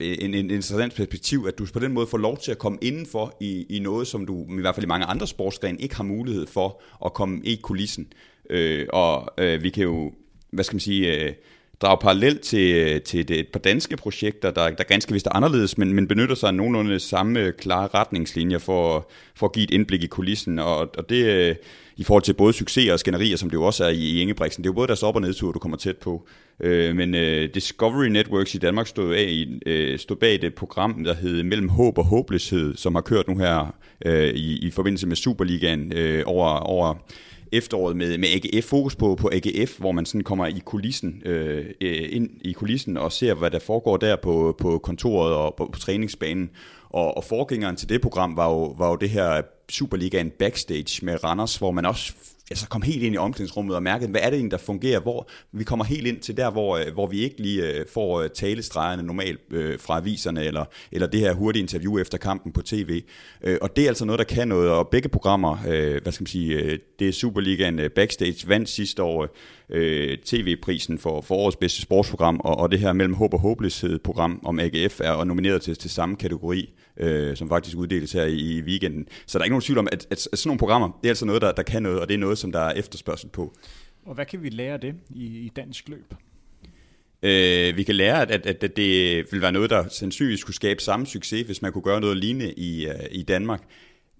en, en interessant perspektiv, at du på den måde får lov til at komme indenfor i, i noget, som du i hvert fald i mange andre sportsgrene ikke har mulighed for at komme i kulissen. Øh, og øh, vi kan jo, hvad skal man sige, øh, drage parallel til, til det, et par danske projekter, der, der ganske vist er anderledes, men, men benytter sig af nogenlunde samme klare retningslinjer for, for at give et indblik i kulissen. Og, og det øh, i forhold til både succeser og skænderier, som det jo også er i, i Ingebrigtsen. Det er jo både deres op- og nedtur, du kommer tæt på. Øh, men øh, Discovery Networks i Danmark stod, af, i, øh, stod bag det program, der hed Mellem Håb og Håbløshed, som har kørt nu her øh, i, i forbindelse med Superligaen øh, over, over efteråret med, med AGF, fokus på, på AGF, hvor man sådan kommer i kulissen, øh, øh, ind i kulissen og ser, hvad der foregår der på, på kontoret og på, på træningsbanen. Og, og forgængeren til det program var jo, var jo det her Superligaen Backstage med Randers, hvor man også altså kom helt ind i omklædningsrummet og mærkede, hvad er det egentlig, der fungerer, hvor vi kommer helt ind til der, hvor, øh, hvor vi ikke lige øh, får øh, talestregerne normalt fra aviserne, eller, eller det her hurtige interview efter kampen på tv. Og det er altså noget, der kan noget, og begge programmer, hvad skal man sige, det er Superligaen Backstage vandt sidste år øh, tv-prisen for, for årets bedste sportsprogram, og, og det her mellem håb og håbløshed program om AGF er nomineret til, til samme kategori øh, som faktisk uddeles her i, i weekenden. Så der er ikke nogen tvivl om, at, at, at sådan nogle programmer, det er altså noget, der, der kan noget, og det er noget, som der er efterspørgsel på. Og hvad kan vi lære af det i, i dansk løb? Øh, vi kan lære, at, at, at det vil være noget, der sandsynligvis skulle skabe samme succes, hvis man kunne gøre noget lignende i, uh, i Danmark.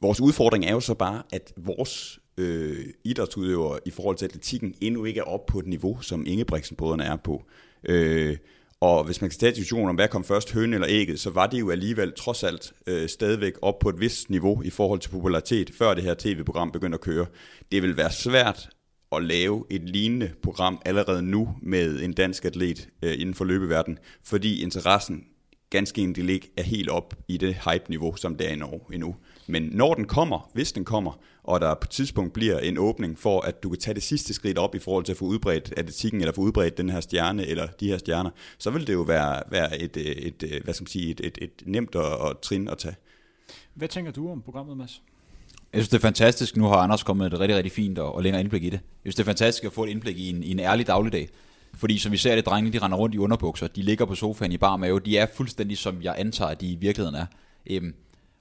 Vores udfordring er jo så bare, at vores øh, idrætsudøvere i forhold til atletikken endnu ikke er op på et niveau, som Ingebrigtsen-brødrene er på. Øh, og hvis man kan tage diskussionen om, hvad kom først, høn eller ægget, så var det jo alligevel trods alt øh, stadigvæk op på et vist niveau i forhold til popularitet, før det her tv-program begyndte at køre. Det vil være svært at lave et lignende program allerede nu med en dansk atlet øh, inden for løbeverden, fordi interessen ganske enkelt ikke er helt op i det hype-niveau, som det er i Norge endnu. Men når den kommer, hvis den kommer, og der på et tidspunkt bliver en åbning for, at du kan tage det sidste skridt op i forhold til at få udbredt atletikken, eller få udbredt den her stjerne, eller de her stjerner, så vil det jo være, være et, et, et, hvad skal man sige, et, et, et nemt og, og trin at tage. Hvad tænker du om programmet, Mads? Jeg synes, det er fantastisk. Nu har Anders kommet et rigtig, rigtig fint og, og længere indblik i det. Jeg synes, det er fantastisk at få et indblik i en, i en ærlig dagligdag. Fordi som vi ser det, drengene de render rundt i underbukser, de ligger på sofaen i bar mave, de er fuldstændig som jeg antager, at de i virkeligheden er. Øhm,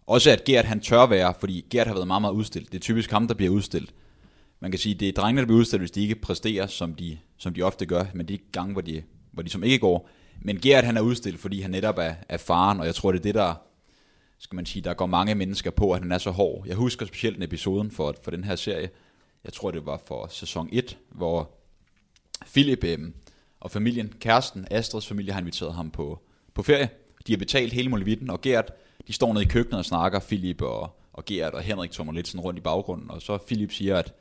også at Gert han tør være, fordi Gert har været meget, meget udstillet. Det er typisk ham, der bliver udstillet. Man kan sige, det er drengene, der bliver udstillet, hvis de ikke præsterer, som de, som de ofte gør, men de gange, hvor de, hvor de som ikke går. Men Gert han er udstillet, fordi han netop er, er faren, og jeg tror, det er det, der, skal man sige, der går mange mennesker på, at han er så hård. Jeg husker specielt en episoden for, for den her serie. Jeg tror, det var for sæson 1, hvor Philip øh, og familien, kæresten, Astrids familie, har inviteret ham på, på ferie. De har betalt hele muligheden, og Gert, de står nede i køkkenet og snakker, Philip og, og Gert og Henrik tommer lidt sådan rundt i baggrunden, og så Philip siger, at,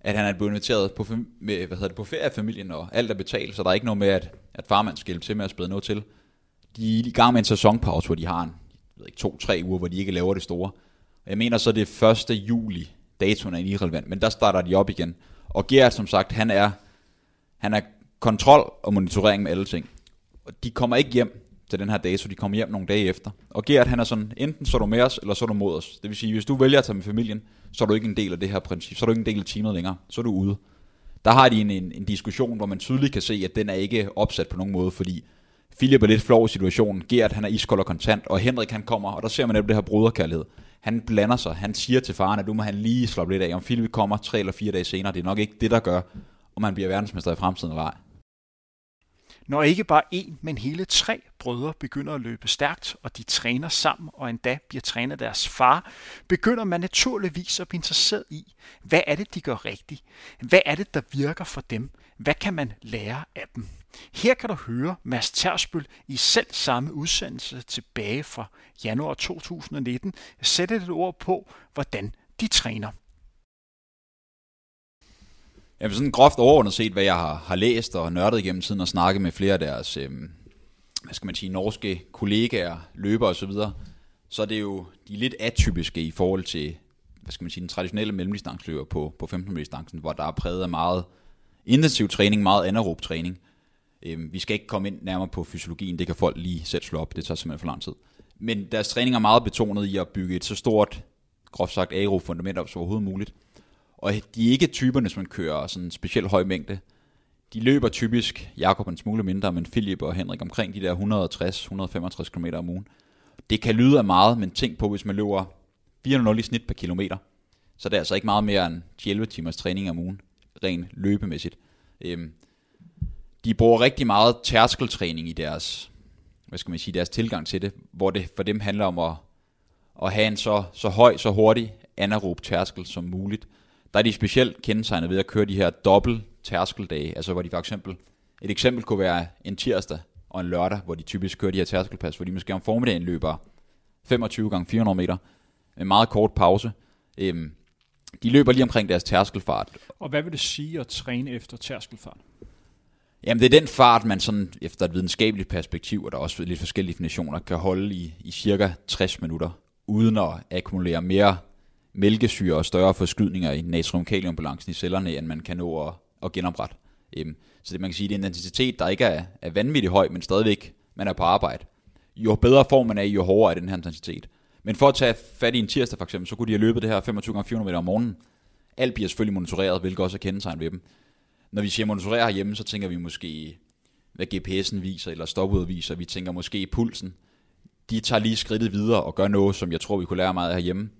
at han er blevet inviteret på, med, hvad hedder det, på ferie af familien, og alt er betalt, så der er ikke noget med, at, at farmand skal hjælpe til med at spille noget til. De er i gang med en sæsonpause, hvor de har en, ved ikke, to-tre uger, hvor de ikke laver det store. Jeg mener så, det er 1. juli, datoen er irrelevant, men der starter de op igen. Og Gert, som sagt, han er, han er kontrol og monitorering med alle ting. Og de kommer ikke hjem til den her dato, de kommer hjem nogle dage efter. Og Gert, han er sådan, enten så er du med os, eller så er du mod os. Det vil sige, hvis du vælger at tage med familien, så er du ikke en del af det her princip, så er du ikke en del af teamet længere, så er du ude. Der har de en, en, en diskussion, hvor man tydeligt kan se, at den er ikke opsat på nogen måde, fordi Philip er lidt flov i situationen, Gert han er iskold og kontant, og Henrik han kommer, og der ser man netop det her bruderkærlighed. Han blander sig, han siger til faren, at nu må han lige slappe lidt af, om Philip kommer tre eller fire dage senere, det er nok ikke det, der gør, om man bliver verdensmester i fremtiden eller ej. Når ikke bare en, men hele tre brødre begynder at løbe stærkt, og de træner sammen og endda bliver trænet af deres far, begynder man naturligvis at blive interesseret i, hvad er det, de gør rigtigt? Hvad er det, der virker for dem? Hvad kan man lære af dem? Her kan du høre Mads Tersbøl i selv samme udsendelse tilbage fra januar 2019 sætte et ord på, hvordan de træner. Jamen sådan groft overordnet set, hvad jeg har, har læst og nørdet igennem tiden og snakket med flere af deres, øh, hvad skal man sige, norske kollegaer, løbere osv., så, videre, så er det jo, de er lidt atypiske i forhold til, hvad skal man sige, den traditionelle mellemdistanceløber på, på 15 distancen, hvor der er præget af meget intensiv træning, meget anaerob træning. Øh, vi skal ikke komme ind nærmere på fysiologien, det kan folk lige selv slå op, det tager simpelthen for lang tid. Men deres træning er meget betonet i at bygge et så stort, groft sagt aerob fundament op som overhovedet muligt. Og de er ikke typerne, som man kører sådan en speciel høj mængde. De løber typisk, Jakob en smule mindre, men Philip og Henrik omkring de der 160-165 km om ugen. Det kan lyde af meget, men tænk på, hvis man løber 400 i snit per kilometer, så det er altså ikke meget mere end 11 timers træning om ugen, rent løbemæssigt. Øhm, de bruger rigtig meget tærskeltræning i deres, hvad skal man sige, deres tilgang til det, hvor det for dem handler om at, at have en så, så høj, så hurtig anaerob tærskel som muligt, der er de specielt kendetegnet ved at køre de her dobbelt tærskeldage, altså hvor de for eksempel, et eksempel kunne være en tirsdag og en lørdag, hvor de typisk kører de her tærskelpas, hvor de måske om formiddagen løber 25 gange 400 meter, med meget kort pause. Øhm, de løber lige omkring deres tærskelfart. Og hvad vil det sige at træne efter tærskelfart? Jamen det er den fart, man sådan efter et videnskabeligt perspektiv, og der er også lidt forskellige definitioner, kan holde i, i cirka 60 minutter, uden at akkumulere mere mælkesyre og større forskydninger i natrium-kaliumbalancen i cellerne, end man kan nå at, at genoprette. Øhm, så det, man kan sige, det er en intensitet, der ikke er, er vanvittigt høj, men stadigvæk man er på arbejde. Jo bedre form man er jo hårdere er den her intensitet. Men for at tage fat i en tirsdag for eksempel, så kunne de have løbet det her 25 400 meter om morgenen. Alt bliver selvfølgelig monitoreret, hvilket også er kendetegn ved dem. Når vi siger monitorere herhjemme, så tænker vi måske, hvad GPS'en viser, eller stopudet viser. Vi tænker måske pulsen. De tager lige skridtet videre og gør noget, som jeg tror, vi kunne lære meget af herhjemme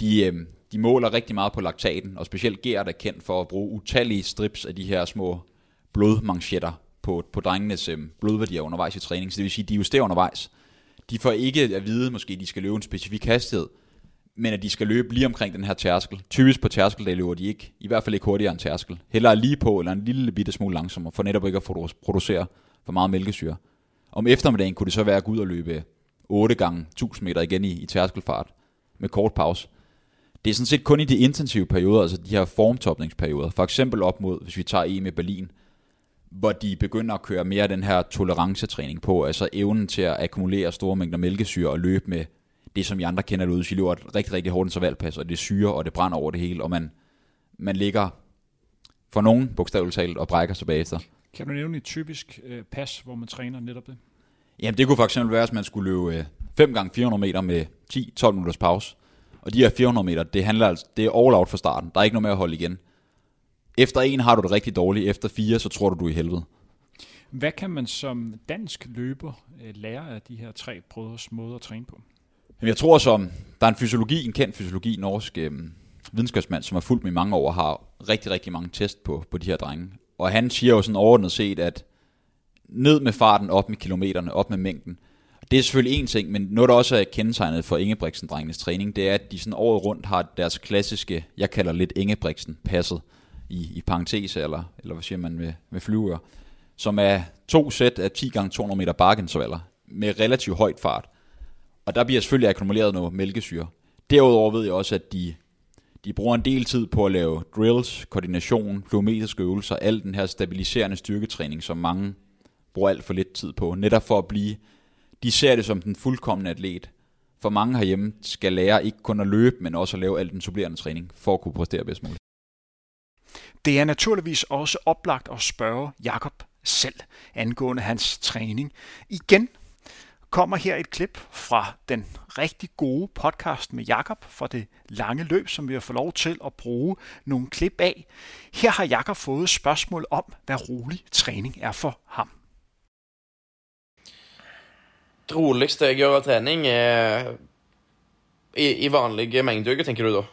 de, øh, de måler rigtig meget på laktaten, og specielt Gert er kendt for at bruge utallige strips af de her små blodmanchetter på, på drengenes øh, blodværdier undervejs i træning. Så det vil sige, de justerer undervejs. De får ikke at vide, måske de skal løbe en specifik hastighed, men at de skal løbe lige omkring den her tærskel. Typisk på tærskel, der løber de ikke, i hvert fald ikke hurtigere end tærskel. Heller lige på, eller en lille bitte smule langsommere, for netop ikke at producere for meget mælkesyre. Om eftermiddagen kunne det så være at gå ud og løbe 8 gange 1000 meter igen i, i tærskelfart med kort pause. Det er sådan set kun i de intensive perioder, altså de her formtopningsperioder. For eksempel op mod, hvis vi tager i med Berlin, hvor de begynder at køre mere den her tolerancetræning på, altså evnen til at akkumulere store mængder mælkesyre og løbe med det, som I andre kender derude, så I løber et rigtig, rigtig hårdt intervallpas, og det syre, og det brænder over det hele, og man, man ligger for nogen bogstaveligt talt og brækker sig bagefter. Kan du nævne et typisk øh, pas, hvor man træner netop det? Jamen det kunne for eksempel være, at man skulle løbe øh, 5 gange 400 meter med 10-12 minutters pause. Og de her 400 meter, det handler altså, det er all out fra starten. Der er ikke noget med at holde igen. Efter en har du det rigtig dårligt. Efter fire, så tror du, du er i helvede. Hvad kan man som dansk løber øh, lære af de her tre brødres måde at træne på? Jamen, jeg tror som, der er en fysiologi, en kendt fysiologi, norsk øh, videnskabsmand, som har fulgt mig i mange år, har rigtig, rigtig mange test på, på de her drenge. Og han siger jo sådan overordnet set, at ned med farten, op med kilometerne, op med mængden. Det er selvfølgelig en ting, men noget, der også er kendetegnet for Ingebrigtsen-drengenes træning, det er, at de sådan året rundt har deres klassiske, jeg kalder lidt Ingebrigtsen, passet i, i parentes, eller, eller hvad siger man med, med flyver, som er to sæt af 10 gange 200 meter bakkeintervaller med relativt højt fart. Og der bliver selvfølgelig akkumuleret noget mælkesyre. Derudover ved jeg også, at de, de bruger en del tid på at lave drills, koordination, plyometriske øvelser, al den her stabiliserende styrketræning, som mange bruger alt for lidt tid på, netop for at blive, de ser det som den fuldkommende atlet. For mange herhjemme skal lære ikke kun at løbe, men også at lave al den supplerende træning, for at kunne præstere bedst muligt. Det er naturligvis også oplagt at spørge Jakob selv angående hans træning. Igen kommer her et klip fra den rigtig gode podcast med Jakob for det lange løb, som vi har fået lov til at bruge nogle klip af. Her har Jakob fået spørgsmål om, hvad rolig træning er for ham. Det roligste jeg gjør av trening, er i, i vanlige mengdeøker, tenker du da?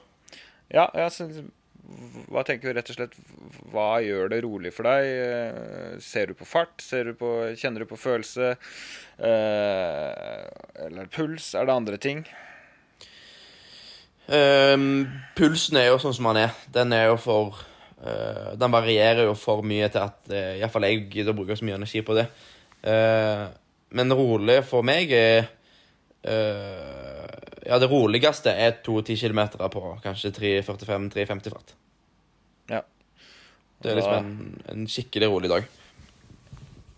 Ja, ja så, hva tenker du rett og slett Hva gjør det rolig for deg? Eh, ser du på fart? Ser du på, kjenner du på følelse? Eh, eller puls? Er det andre ting? Um, pulsen er jo sånn som den er. Den er jo for uh, Den varierer jo for mye til at uh, iallfall jeg gidder å bruke så mye energi på det. Uh, men rolig for meg er uh, Ja, det roligste er 2-10 km på kanskje 3.45-3.50 fart. Ja. Det er liksom en, en skikkelig rolig dag.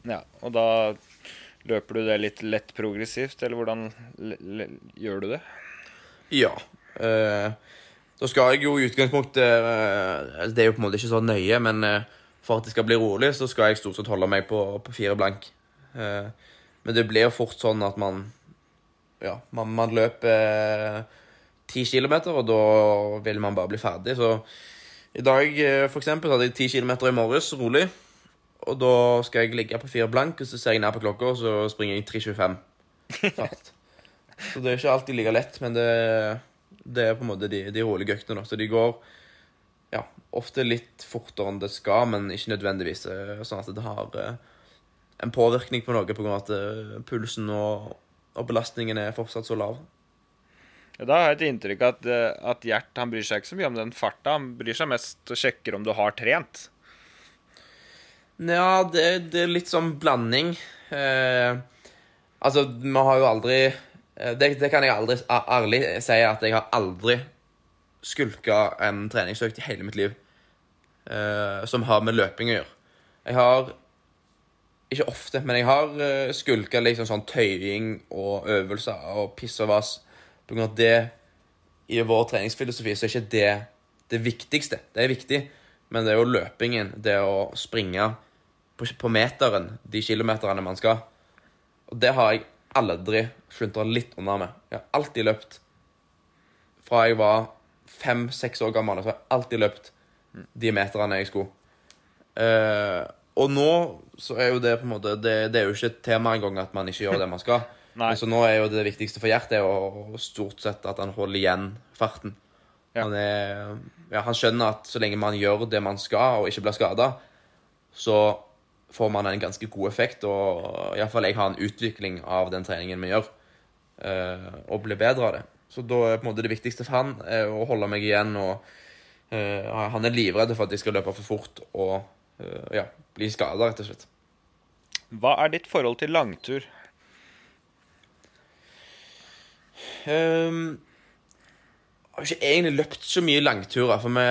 Ja, og da løper du det litt lett progressivt, eller hvordan gjør du det? Ja. Uh, da skal jeg jo i utgangspunktet uh, Det er jo på en måte ikke så nøye, men uh, for at det skal bli rolig, så skal jeg stort sett holde meg på, på fire blank men det blir jo fort sånn at man Ja, man, man løper eh, ti kilometer, og da vil man bare bli ferdig. Så i dag eh, for eksempel, så hadde jeg ti kilometer i morges, rolig. Og da skal jeg ligge på fire blank, og så ser jeg ned på klokka, og så springer jeg 3.25 fart. så det er ikke alltid like lett, men det det er på en måte de, de rolige øktene. Så de går ja, ofte litt fortere enn det skal, men ikke nødvendigvis eh, sånn at det har en påvirkning på noe pga. at eh, pulsen og, og, belastningen er fortsatt så lav. Ja, da har jeg et inntrykk at, at Gjert han bryr seg ikke så mye om den farta. Han bryr seg mest og sjekker om du har trent. Ja, det, det er litt sånn blanding. Eh, altså, vi har jo aldri Eh, det, det, kan jeg aldri ærlig si at jeg har aldri skulka en treningsøkt i hele mitt liv uh, som har med løping å gjøre. Jeg har ikke ofte, men jeg har eh, uh, skulka liksom sånn tøying og øvelser og piss og vas på grunn av det i vår treningsfilosofi så er ikke det det viktigste. Det er viktig, men det er jo løpingen, det å springe på, på meteren de kilometerne man skal. Og det har jeg aldri sluntra litt unna med. Jeg har alltid løpt. Fra jeg var fem-seks år gammel, så har jeg alltid løpt de meterne jeg skulle. Uh, og nå så er jo det på en måte Det, det er jo ikke et tema engang at man ikke gjør det man skal. <laughs> Så nå er jo det viktigste for Gjert å stort sett at han holder igjen farten. Ja. Han, er, ja, han skjønner at så lenge man gjør det man skal, og ikke blir skada, så får man en ganske god effekt, og iallfall jeg har en utvikling av den treningen vi gjør, uh, og blir bedre av det. Så da er på en måte det viktigste for han er å holde meg igjen. og eh, Han er livredd for at jeg skal løpe for fort og eh, ja, bli skada, rett og slett. Hva er ditt forhold til langtur? Um, jeg har ikke egentlig løpt så mye langturer, for vi,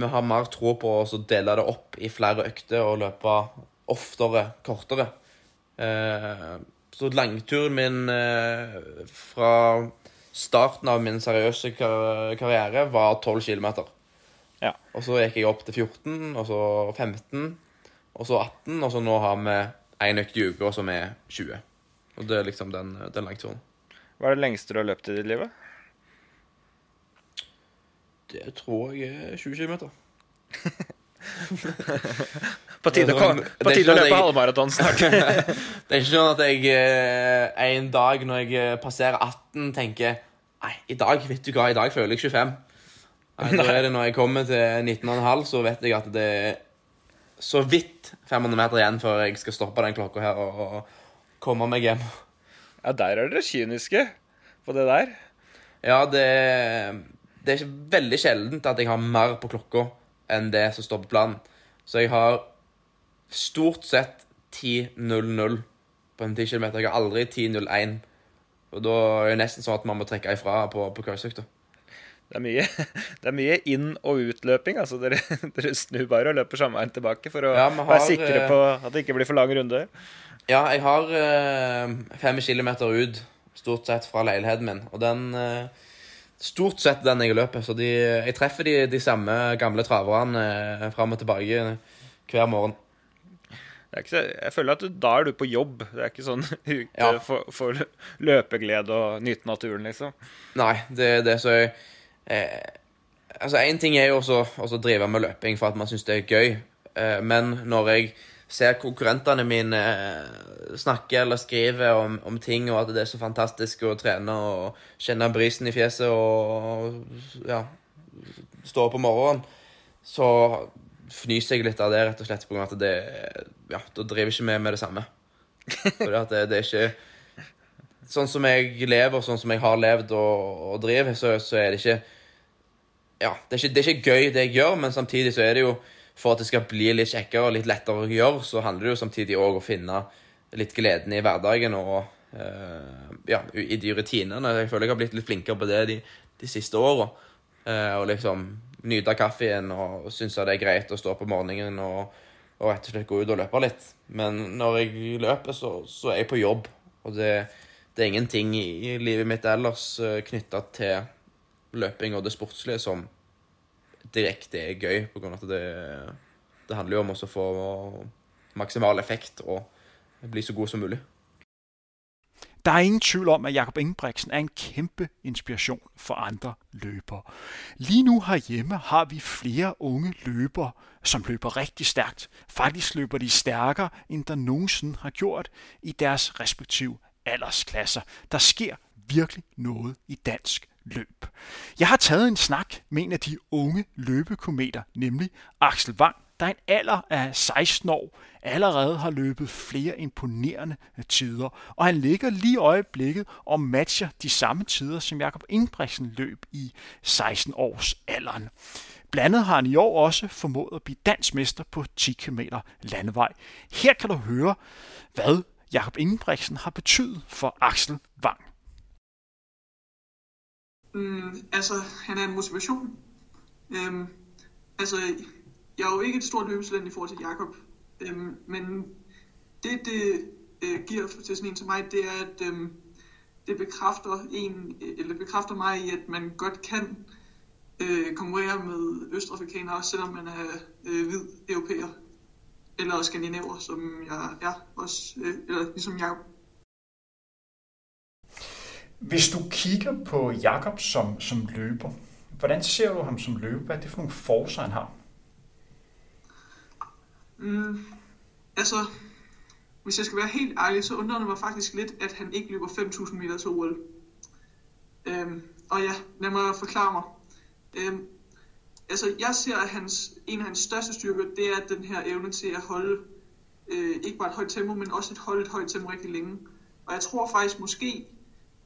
vi har mer tro på å dele det opp i flere økter og løpe oftere, kortere. Uh, så langturen min uh, fra starten av min seriøse kar karriere var 12 km. Ja. Og så gikk jeg opp til 14, og så 15, og så 18, og så nå har vi én økt i uka som er 20. Og det er liksom den, den langturen. Hva er det lengste du har løpt i ditt liv? Det tror jeg er 20 km. <laughs> På tide, å Det ko- sånn- på tide å løpe halvmaraton snart. <laughs> Det er ikke sånn at jeg eh, en dag når jeg eh, passerer 18, tenker Nei, i dag vet du hva, i dag føler jeg 25. Da er det når jeg kommer til 19,5, så vet jeg at det er så vidt 500 meter igjen før jeg skal stoppe den klokka her og, og komme meg hjem. Ja, der er dere kyniske på det der. Ja, det, det er veldig sjeldent at jeg har mer på klokka enn det som står på planen. Så jeg har stort sett 10.00 på en 10 km. Jeg har aldri 10.01. Og da er det nesten sånn at man må trekke ifra på, på kørsøkta. Det er mye, <laughs> det er mye inn- og utløping. altså Dere, <laughs> dere snur bare og løper samme veien tilbake for å Ja, har, være sikre eh, på at det ikke blir for lang runde. Ja, jeg har eh, fem kilometer ut, stort sett, fra leiligheten min. Og den eh, Stort sett den jeg løper. Så de, jeg treffer de, de samme gamle traverne eh, fram og tilbake hver morgen. Så- jeg føler at du, da er du på jobb. Det er ikke sånn <laughs> ute Ja. for, for løpeglede og nyte naturen, liksom. Nei, det er det som jeg eh, Altså, én ting er jo også å drive med løping for at man syns det er gøy, eh, men når jeg ser konkurrentene mine eh, snakke eller skrive om, om ting, og at det er så fantastisk å trene og kjenne brisen i fjeset og ja, stå opp om morgenen, så fnyser jeg litt av det, rett og slett på grunn av at det Ja, da driver ikke vi med det samme. <laughs> For at det, det er ikke Sånn som jeg lever, sånn som jeg har levd og, og driver, så, så er det ikke Ja, det er ikke, det er ikke gøy, det jeg gjør, men samtidig så er det jo For at det skal bli litt kjekkere og litt lettere å gjøre, så handler det jo samtidig òg å finne litt gleden i hverdagen og eh, ja, i de rutinene. Jeg føler jeg har blitt litt flinkere på det de, de siste åra. Eh, og liksom nyte kaffen og synes at det er greit å stå opp om morgenen og, og rett og slett gå ut og løpe litt. Men når jeg løper, så, så er jeg på jobb. Og det, det er ingenting i livet mitt ellers eh, knytta til løping og det sportslige som direkte er gøy, på grunn av at det, det handler jo om å få maksimal effekt og bli så god som mulig. Der er ingen tvivl om, at Jakob Ingebrigtsen er en kæmpe inspiration for andre løbere. Lige nu herhjemme har vi flere unge løbere, som løber rigtig stærkt. Faktisk løber de stærkere, end der nogensinde har gjort i deres respektive aldersklasser. Der sker virkelig noget i dansk løb. Jeg har taget en snak med en af de unge løbekometer, nemlig Axel Wang, der er en alder af 16 år allerede har løbet flere imponerende tider, og han ligger lige i øjeblikket og matcher de samme tider, som Jakob Ingebrigtsen løb i 16 års alderen. Blandet har han i år også formået at blive dansmester på 10 km landevej. Her kan du høre, hvad Jakob Ingebrigtsen har betydet for Axel Wang. Mm, altså, han er en motivation. Øhm, altså, jeg er jo ikke et stort løbetalent i forhold til Jakob, øhm, men det, det øh, giver til sådan en som mig, det er, at øhm, det bekræfter en, eller bekræfter mig i, at man godt kan øh, konkurrere med østafrikanere, også selvom man er øh, hvid europæer, eller skandinaver, som jeg er også, øh, eller ligesom jeg Hvis du kigger på Jakob som, som løber, hvordan ser du ham som løber? Hvad er det for nogle forser, han har? Mm, altså, hvis jeg skal være helt ærlig, så undrer det mig faktisk lidt, at han ikke løber 5.000 meter til OL. Øhm, og ja, lad mig forklare mig. Øhm, altså, jeg ser, at hans, en af hans største styrker, det er den her evne til at holde øh, ikke bare et højt tempo, men også at holde et højt tempo rigtig længe. Og jeg tror faktisk måske,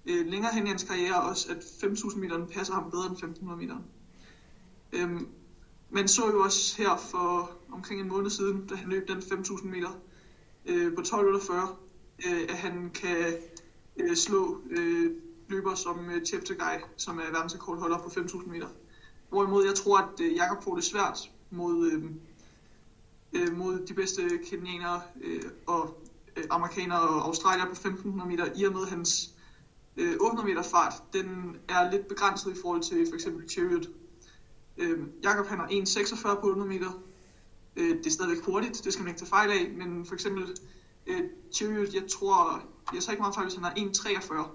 øh, længere hen i hans karriere også, at 5.000 meter passer ham bedre end 1.500 meter. Øhm, man så jo også her for omkring en måned siden, da han løb den 5.000 meter øh, på 12.40, øh, at han kan øh, slå øh, løber som øh, Cheptegei, som er verdensrekordholder på 5.000 meter. Hvorimod jeg tror, at øh, Jakob får det svært mod, øh, øh, mod de bedste kenianere øh, og øh, amerikanere og australier på 1.500 meter, i og med hans øh, 800 meter fart, den er lidt begrænset i forhold til for eksempel Chariot. Øh, Jakob han har 1,46 på 800 meter. Øh, det er stadigvæk hurtigt, det skal man ikke tage fejl af, men for eksempel øh, Chariot, jeg tror, jeg tager ikke meget fejl, hvis han har 1,43.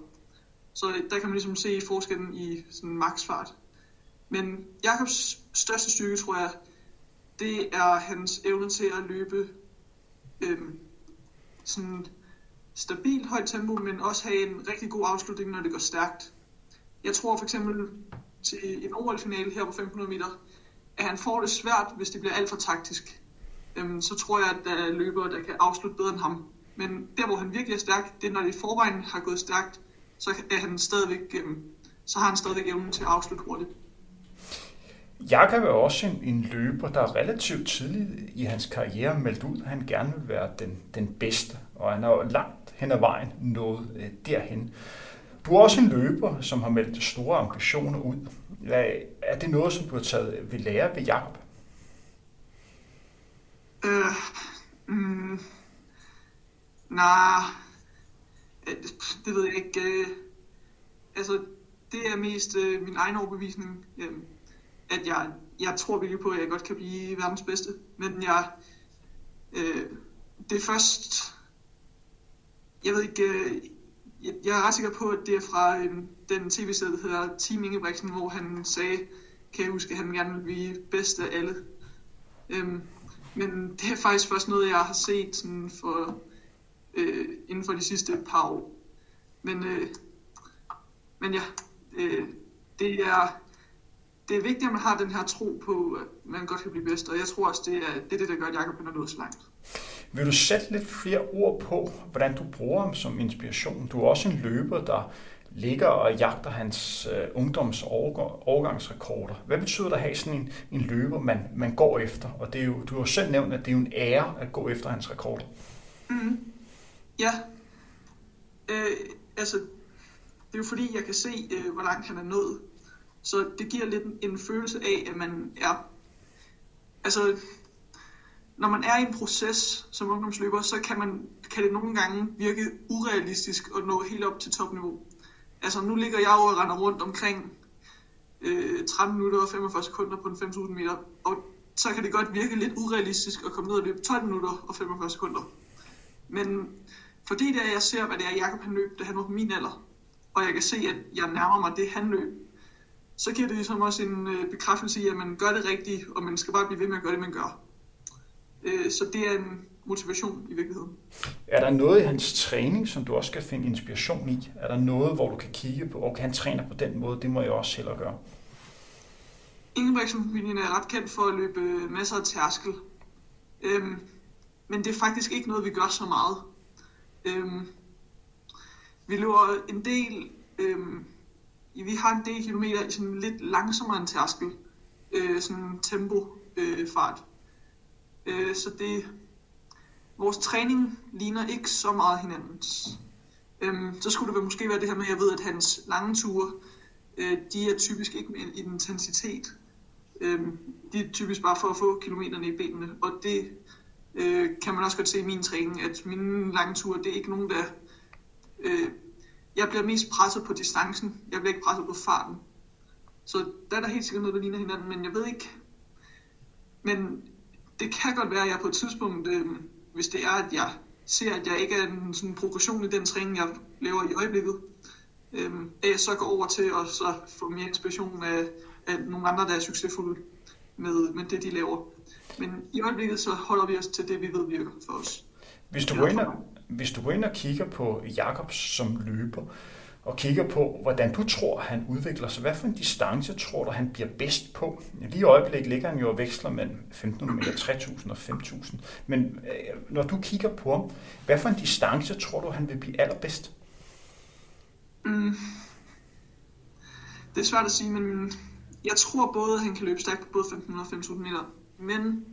Så øh, der kan man ligesom se forskellen i sådan maksfart. Men Jakobs største styrke, tror jeg, det er hans evne til at løbe øhm, sådan stabilt højt tempo, men også have en rigtig god afslutning, når det går stærkt. Jeg tror for eksempel til en OL-finale her på 500 meter, at han får det svært, hvis det bliver alt for taktisk. Øhm, så tror jeg, at der er løbere, der kan afslutte bedre end ham. Men der, hvor han virkelig er stærk, det er, når det i forvejen har gået stærkt, så, er han stadigvæk, øhm, så har han stadigvæk evnen til at afslutte hurtigt. Jakob er også en, en løber, der relativt tidligt i hans karriere meldt ud, at han gerne vil være den, den bedste, og han har jo langt hen ad vejen nået øh, derhen. Du er også en løber, som har meldt store ambitioner ud. Er det noget, som du har taget ved lære ved Jakob? Øh, mm, nej, øh, det ved jeg ikke. Øh, altså, det er mest øh, min egen overbevisning. Jamen, at jeg, jeg tror virkelig på, at jeg godt kan blive verdens bedste. Men jeg, øh, det er først, jeg ved ikke, øh, jeg, jeg er ret sikker på, at det er fra øh, den tv-serie, der hedder Team Ingebrigtsen, hvor han sagde, kan jeg huske, at han gerne vil blive bedst af alle. Øhm, men det er faktisk først noget, jeg har set sådan for, øh, inden for de sidste par år. Men, øh, men ja, øh, det er det er vigtigt, at man har den her tro på, at man godt kan blive bedst, og jeg tror også, det er det, er det der gør, at Jacob er nået så langt. Vil du sætte lidt flere ord på, hvordan du bruger ham som inspiration? Du er også en løber, der ligger og jagter hans øh, ungdoms overgangsrekorder. Hvad betyder det at have sådan en, en løber, man, man går efter? Og det er jo, du har jo selv nævnt, at det er jo en ære at gå efter hans rekorder. Mm. Ja. Øh, altså, det er jo fordi, jeg kan se, øh, hvor langt han er nået. Så det giver lidt en følelse af, at man er... Altså, når man er i en proces som ungdomsløber, så kan, man, kan det nogle gange virke urealistisk at nå helt op til topniveau. Altså, nu ligger jeg jo og render rundt omkring øh, 13 minutter og 45 sekunder på en 5.000 meter, og så kan det godt virke lidt urealistisk at komme ned og løbe 12 minutter og 45 sekunder. Men fordi det er, jeg ser, hvad det er, Jacob han løb, da han var på min alder, og jeg kan se, at jeg nærmer mig det, han løb, så giver det ligesom også en øh, bekræftelse i, at man gør det rigtigt, og man skal bare blive ved med at gøre det, man gør. Øh, så det er en motivation i virkeligheden. Er der noget i hans træning, som du også skal finde inspiration i? Er der noget, hvor du kan kigge på, okay, han træner på den måde, det må jeg også hellere gøre? Ingebrigtsen-familien er ret kendt for at løbe masser af tærskel. Øhm, men det er faktisk ikke noget, vi gør så meget. Øhm, vi løber en del øhm, vi har en del kilometer i sådan lidt langsommere en tærskel, øh, sådan tempo øh, fart. Øh, så det, vores træning ligner ikke så meget hinandens. Øh, så skulle det måske være det her med, at jeg ved, at hans lange ture, øh, de er typisk ikke med en intensitet. Øh, de er typisk bare for at få kilometerne i benene, og det øh, kan man også godt se i min træning, at mine lange ture, det er ikke nogen, der øh, jeg bliver mest presset på distancen. Jeg bliver ikke presset på farten. Så der er der helt sikkert noget, der ligner hinanden, men jeg ved ikke. Men det kan godt være, at jeg på et tidspunkt, øh, hvis det er, at jeg ser, at jeg ikke er en sådan progression i den træning, jeg laver i øjeblikket, øh, at jeg så går over til at så få mere inspiration af, af nogle andre, der er succesfulde med, med det, de laver. Men i øjeblikket så holder vi os til det, vi ved virker for os. Hvis du går ind og, hvis du går ind og kigger på Jakobs som løber, og kigger på, hvordan du tror, han udvikler sig. Hvad for en distance tror du, han bliver bedst på? Lige i øjeblikket ligger han jo og veksler mellem 1500 meter, 3000 og 5000. Men øh, når du kigger på ham, hvad for en distance tror du, han vil blive allerbedst? Mm. Det er svært at sige, men jeg tror både, at han kan løbe stærkt på både 1500 og 5000 meter. Men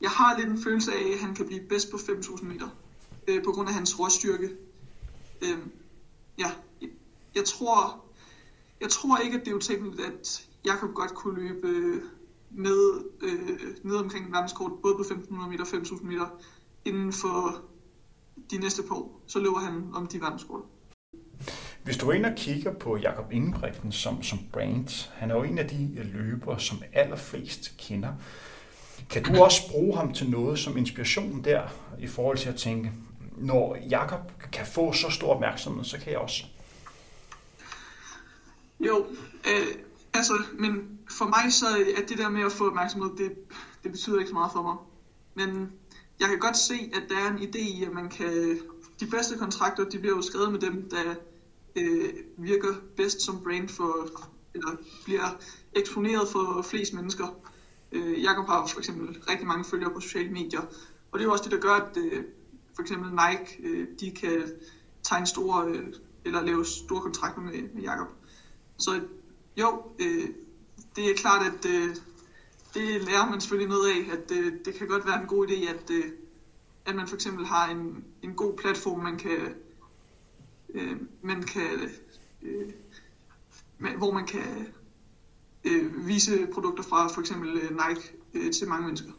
jeg har lidt en følelse af, at han kan blive bedst på 5000 meter. Øh, på grund af hans råstyrke. Øh, ja, jeg tror, jeg tror ikke, at det er utænkeligt, at Jakob godt kunne løbe øh, med øh, ned omkring verdenskort, både på 1500 meter og 5000 meter, inden for de næste par år. Så løber han om de verdenskort. Hvis du er inde og kigger på Jakob Ingebrigtsen som, som brand, han er jo en af de øh, løbere, som allerflest kender. Kan du også bruge ham til noget som inspiration der, i forhold til at tænke, når Jakob kan få så stor opmærksomhed, så kan jeg også? Jo, øh, altså, men for mig så er det der med at få opmærksomhed, det, det betyder ikke så meget for mig. Men jeg kan godt se, at der er en idé i, at man kan... De bedste kontrakter, de bliver jo skrevet med dem, der øh, virker bedst som brand for, eller bliver eksponeret for flest mennesker. Øh, Jakob har for eksempel rigtig mange følgere på sociale medier, og det er jo også det, der gør, at øh, for eksempel Nike, øh, de kan tegne store, øh, eller lave store kontrakter med, med Jakob. Så jo, øh, det er klart, at øh, det lærer man selvfølgelig noget af, at øh, det kan godt være en god idé, at, øh, at man for eksempel har en, en god platform, man kan, øh, man kan øh, hvor man kan øh, vise produkter fra for eksempel øh, Nike øh, til mange mennesker.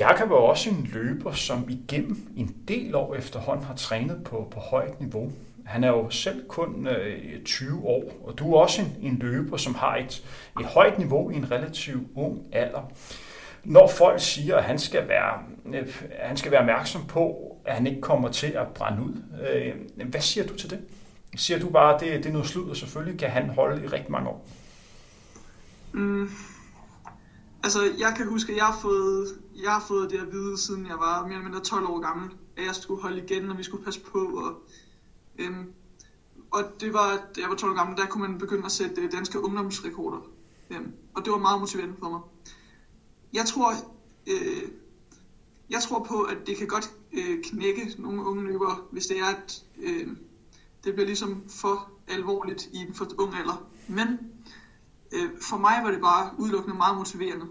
Jakob er også en løber, som igennem en del år efterhånden har trænet på, på højt niveau. Han er jo selv kun øh, 20 år, og du er også en, en løber, som har et, et højt niveau i en relativt ung alder. Når folk siger, at han skal være, øh, han skal være opmærksom på, at han ikke kommer til at brænde ud, øh, hvad siger du til det? Siger du bare, at det, det er noget slud, og selvfølgelig kan han holde i rigtig mange år? Mm. Altså, jeg kan huske, at jeg har fået, jeg har fået det at vide, siden jeg var mere eller mindre 12 år gammel, at jeg skulle holde igen, og vi skulle passe på. Og, øhm, og det var, da jeg var 12 år gammel, der kunne man begynde at sætte øh, danske ungdomsrekorder. Øhm, og det var meget motiverende for mig. Jeg tror, øh, jeg tror på, at det kan godt øh, knække nogle unge løbere, hvis det er, at øh, det bliver ligesom for alvorligt i en for ung alder. Men øh, for mig var det bare udelukkende meget motiverende.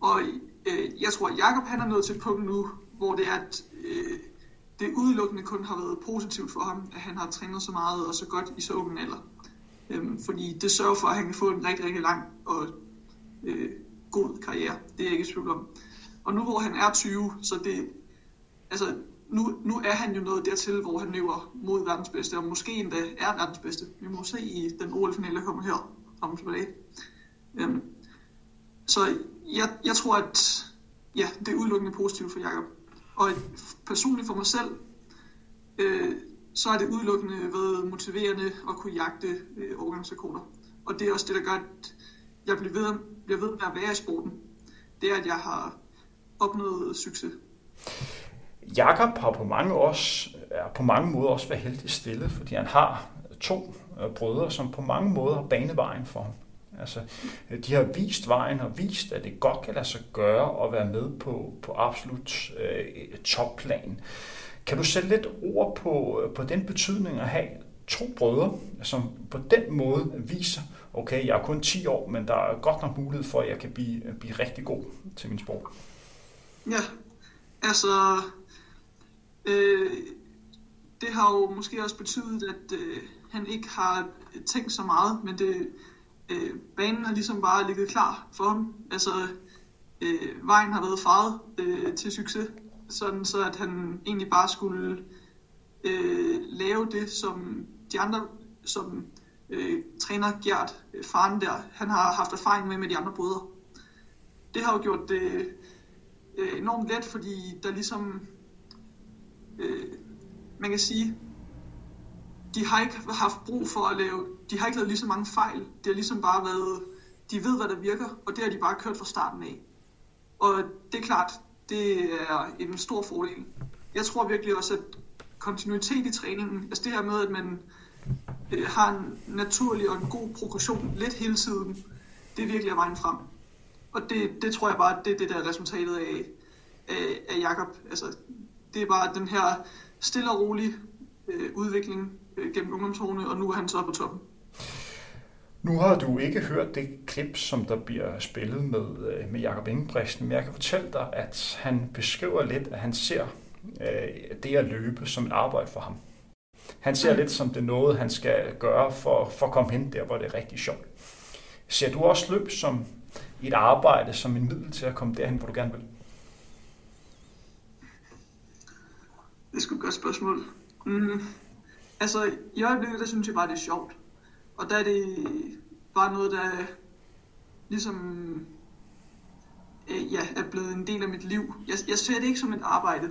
Og øh, jeg tror, at Jacob han er nået til et punkt nu, hvor det er, at øh, det udelukkende kun har været positivt for ham, at han har trænet så meget og så godt i så ung alder. Øh, fordi det sørger for, at han kan få en rigtig, rigtig lang og øh, god karriere. Det er jeg ikke i tvivl om. Og nu hvor han er 20, så det, altså nu, nu er han jo nået dertil, hvor han løber mod verdens bedste, og måske endda er verdens bedste. Vi må se i den OL-finale, der kommer her om tilbage. Øhm, så jeg, jeg tror, at ja, det er udelukkende positivt for Jakob. Og personligt for mig selv, øh, så er det udelukkende været motiverende at kunne jagte øh, overgangsrekorder. Og det er også det, der gør, at jeg bliver ved, bliver ved med at være i sporten. Det er, at jeg har opnået succes. Jakob har på mange, også, er på mange måder også været heldig stillet, fordi han har to Øh, brødre, som på mange måder har banet vejen for ham. Altså, øh, de har vist vejen og vist, at det godt kan lade sig gøre at være med på, på absolut øh, topplan. Kan du sætte lidt ord på, øh, på den betydning at have to brødre, som på den måde viser, okay, jeg er kun 10 år, men der er godt nok mulighed for, at jeg kan blive, blive rigtig god til min sport. Ja, altså, øh, det har jo måske også betydet, at øh, han ikke har tænkt så meget, men det, øh, banen har ligesom bare ligget klar for ham. Altså, øh, vejen har været faret øh, til succes, sådan så at han egentlig bare skulle øh, lave det, som de andre, som øh, træner Gert, øh, faren der, han har haft erfaring med med de andre brødre. Det har jo gjort det øh, enormt let, fordi der ligesom, øh, man kan sige, de har ikke haft brug for at lave, de har ikke lavet lige så mange fejl. Det har ligesom bare været, de ved, hvad der virker, og det har de bare kørt fra starten af. Og det er klart, det er en stor fordel. Jeg tror virkelig også, at kontinuitet i træningen, altså det her med, at man øh, har en naturlig og en god progression lidt hele tiden, det er virkelig vejen frem. Og det, det tror jeg bare, det er det, der er resultatet af, af, af Jakob. Altså, det er bare den her stille og rolig øh, udvikling gennem ungdomsårene, og nu er han så på toppen. Nu har du ikke hørt det klip, som der bliver spillet med, øh, med Jakob Ingebrigtsen, men jeg kan fortælle dig, at han beskriver lidt, at han ser øh, det at løbe som et arbejde for ham. Han ser mm. lidt som det er noget, han skal gøre for, for at komme hen der, hvor det er rigtig sjovt. Ser du også løb som et arbejde, som en middel til at komme derhen, hvor du gerne vil? Det er sgu et godt spørgsmål. Mm. Altså, i øjeblikket, der synes jeg bare, det er sjovt. Og der er det bare noget, der ligesom øh, ja, er blevet en del af mit liv. Jeg, jeg ser det ikke som et arbejde.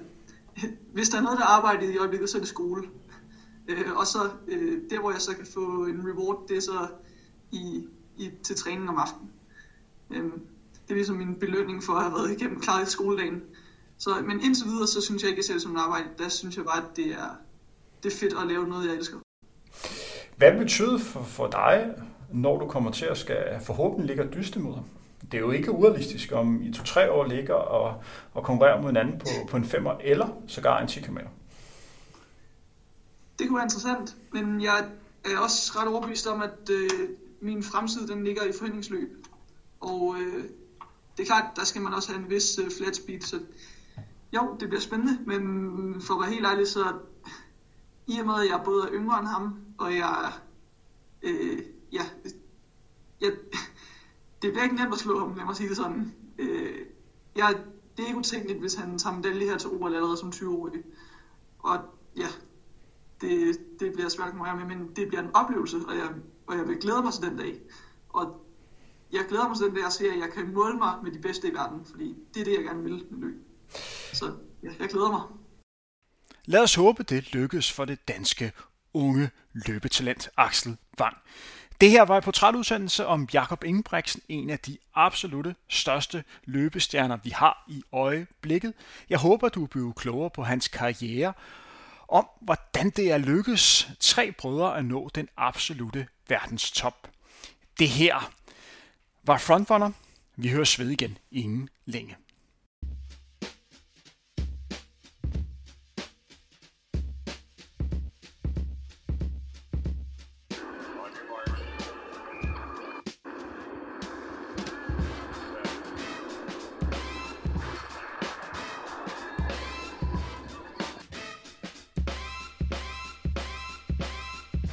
<laughs> Hvis der er noget, der er arbejdet i øjeblikket, så er det skole. Øh, og så øh, der, hvor jeg så kan få en reward, det er så i, i, til træning om aftenen. Øh, det er ligesom min belønning for at have været igennem klaret skoledagen. Så, men indtil videre, så synes jeg ikke, at jeg ser det som et arbejde. Der synes jeg bare, at det er, det er fedt at lave noget, jeg elsker. Hvad betyder for, for dig, når du kommer til at skal forhåbentlig ligge og dyste mod ham? Det er jo ikke urealistisk, om i to-tre år ligger og, og konkurrerer mod hinanden på, på en femmer eller sågar en 10 km. Det kunne være interessant, men jeg er også ret overbevist om, at øh, min fremtid den ligger i forhindringsløb. Og øh, det er klart, der skal man også have en vis øh, flat speed, så jo, det bliver spændende, men for at være helt ærlig, så i og med, at jeg både er yngre end ham, og jeg, øh, ja, jeg, det bliver ikke nemt at slå ham, lad mig sige det sådan. Øh, jeg, det er ikke utænkeligt, hvis han tager medalje her til OL allerede som 20-årig. Og ja, det, det bliver svært at med, men det bliver en oplevelse, og jeg, og jeg vil glæde mig til den dag. Og jeg glæder mig til den dag, jeg ser, at jeg kan måle mig med de bedste i verden, fordi det er det, jeg gerne vil med løb. Så ja, jeg glæder mig. Lad os håbe, det lykkes for det danske unge løbetalent Axel Wang. Det her var en portrætudsendelse om Jakob Ingebrigtsen, en af de absolute største løbestjerner, vi har i øjeblikket. Jeg håber, du bliver klogere på hans karriere, om hvordan det er lykkedes tre brødre at nå den absolute verdenstop. Det her var Frontrunner. Vi høres ved igen inden længe.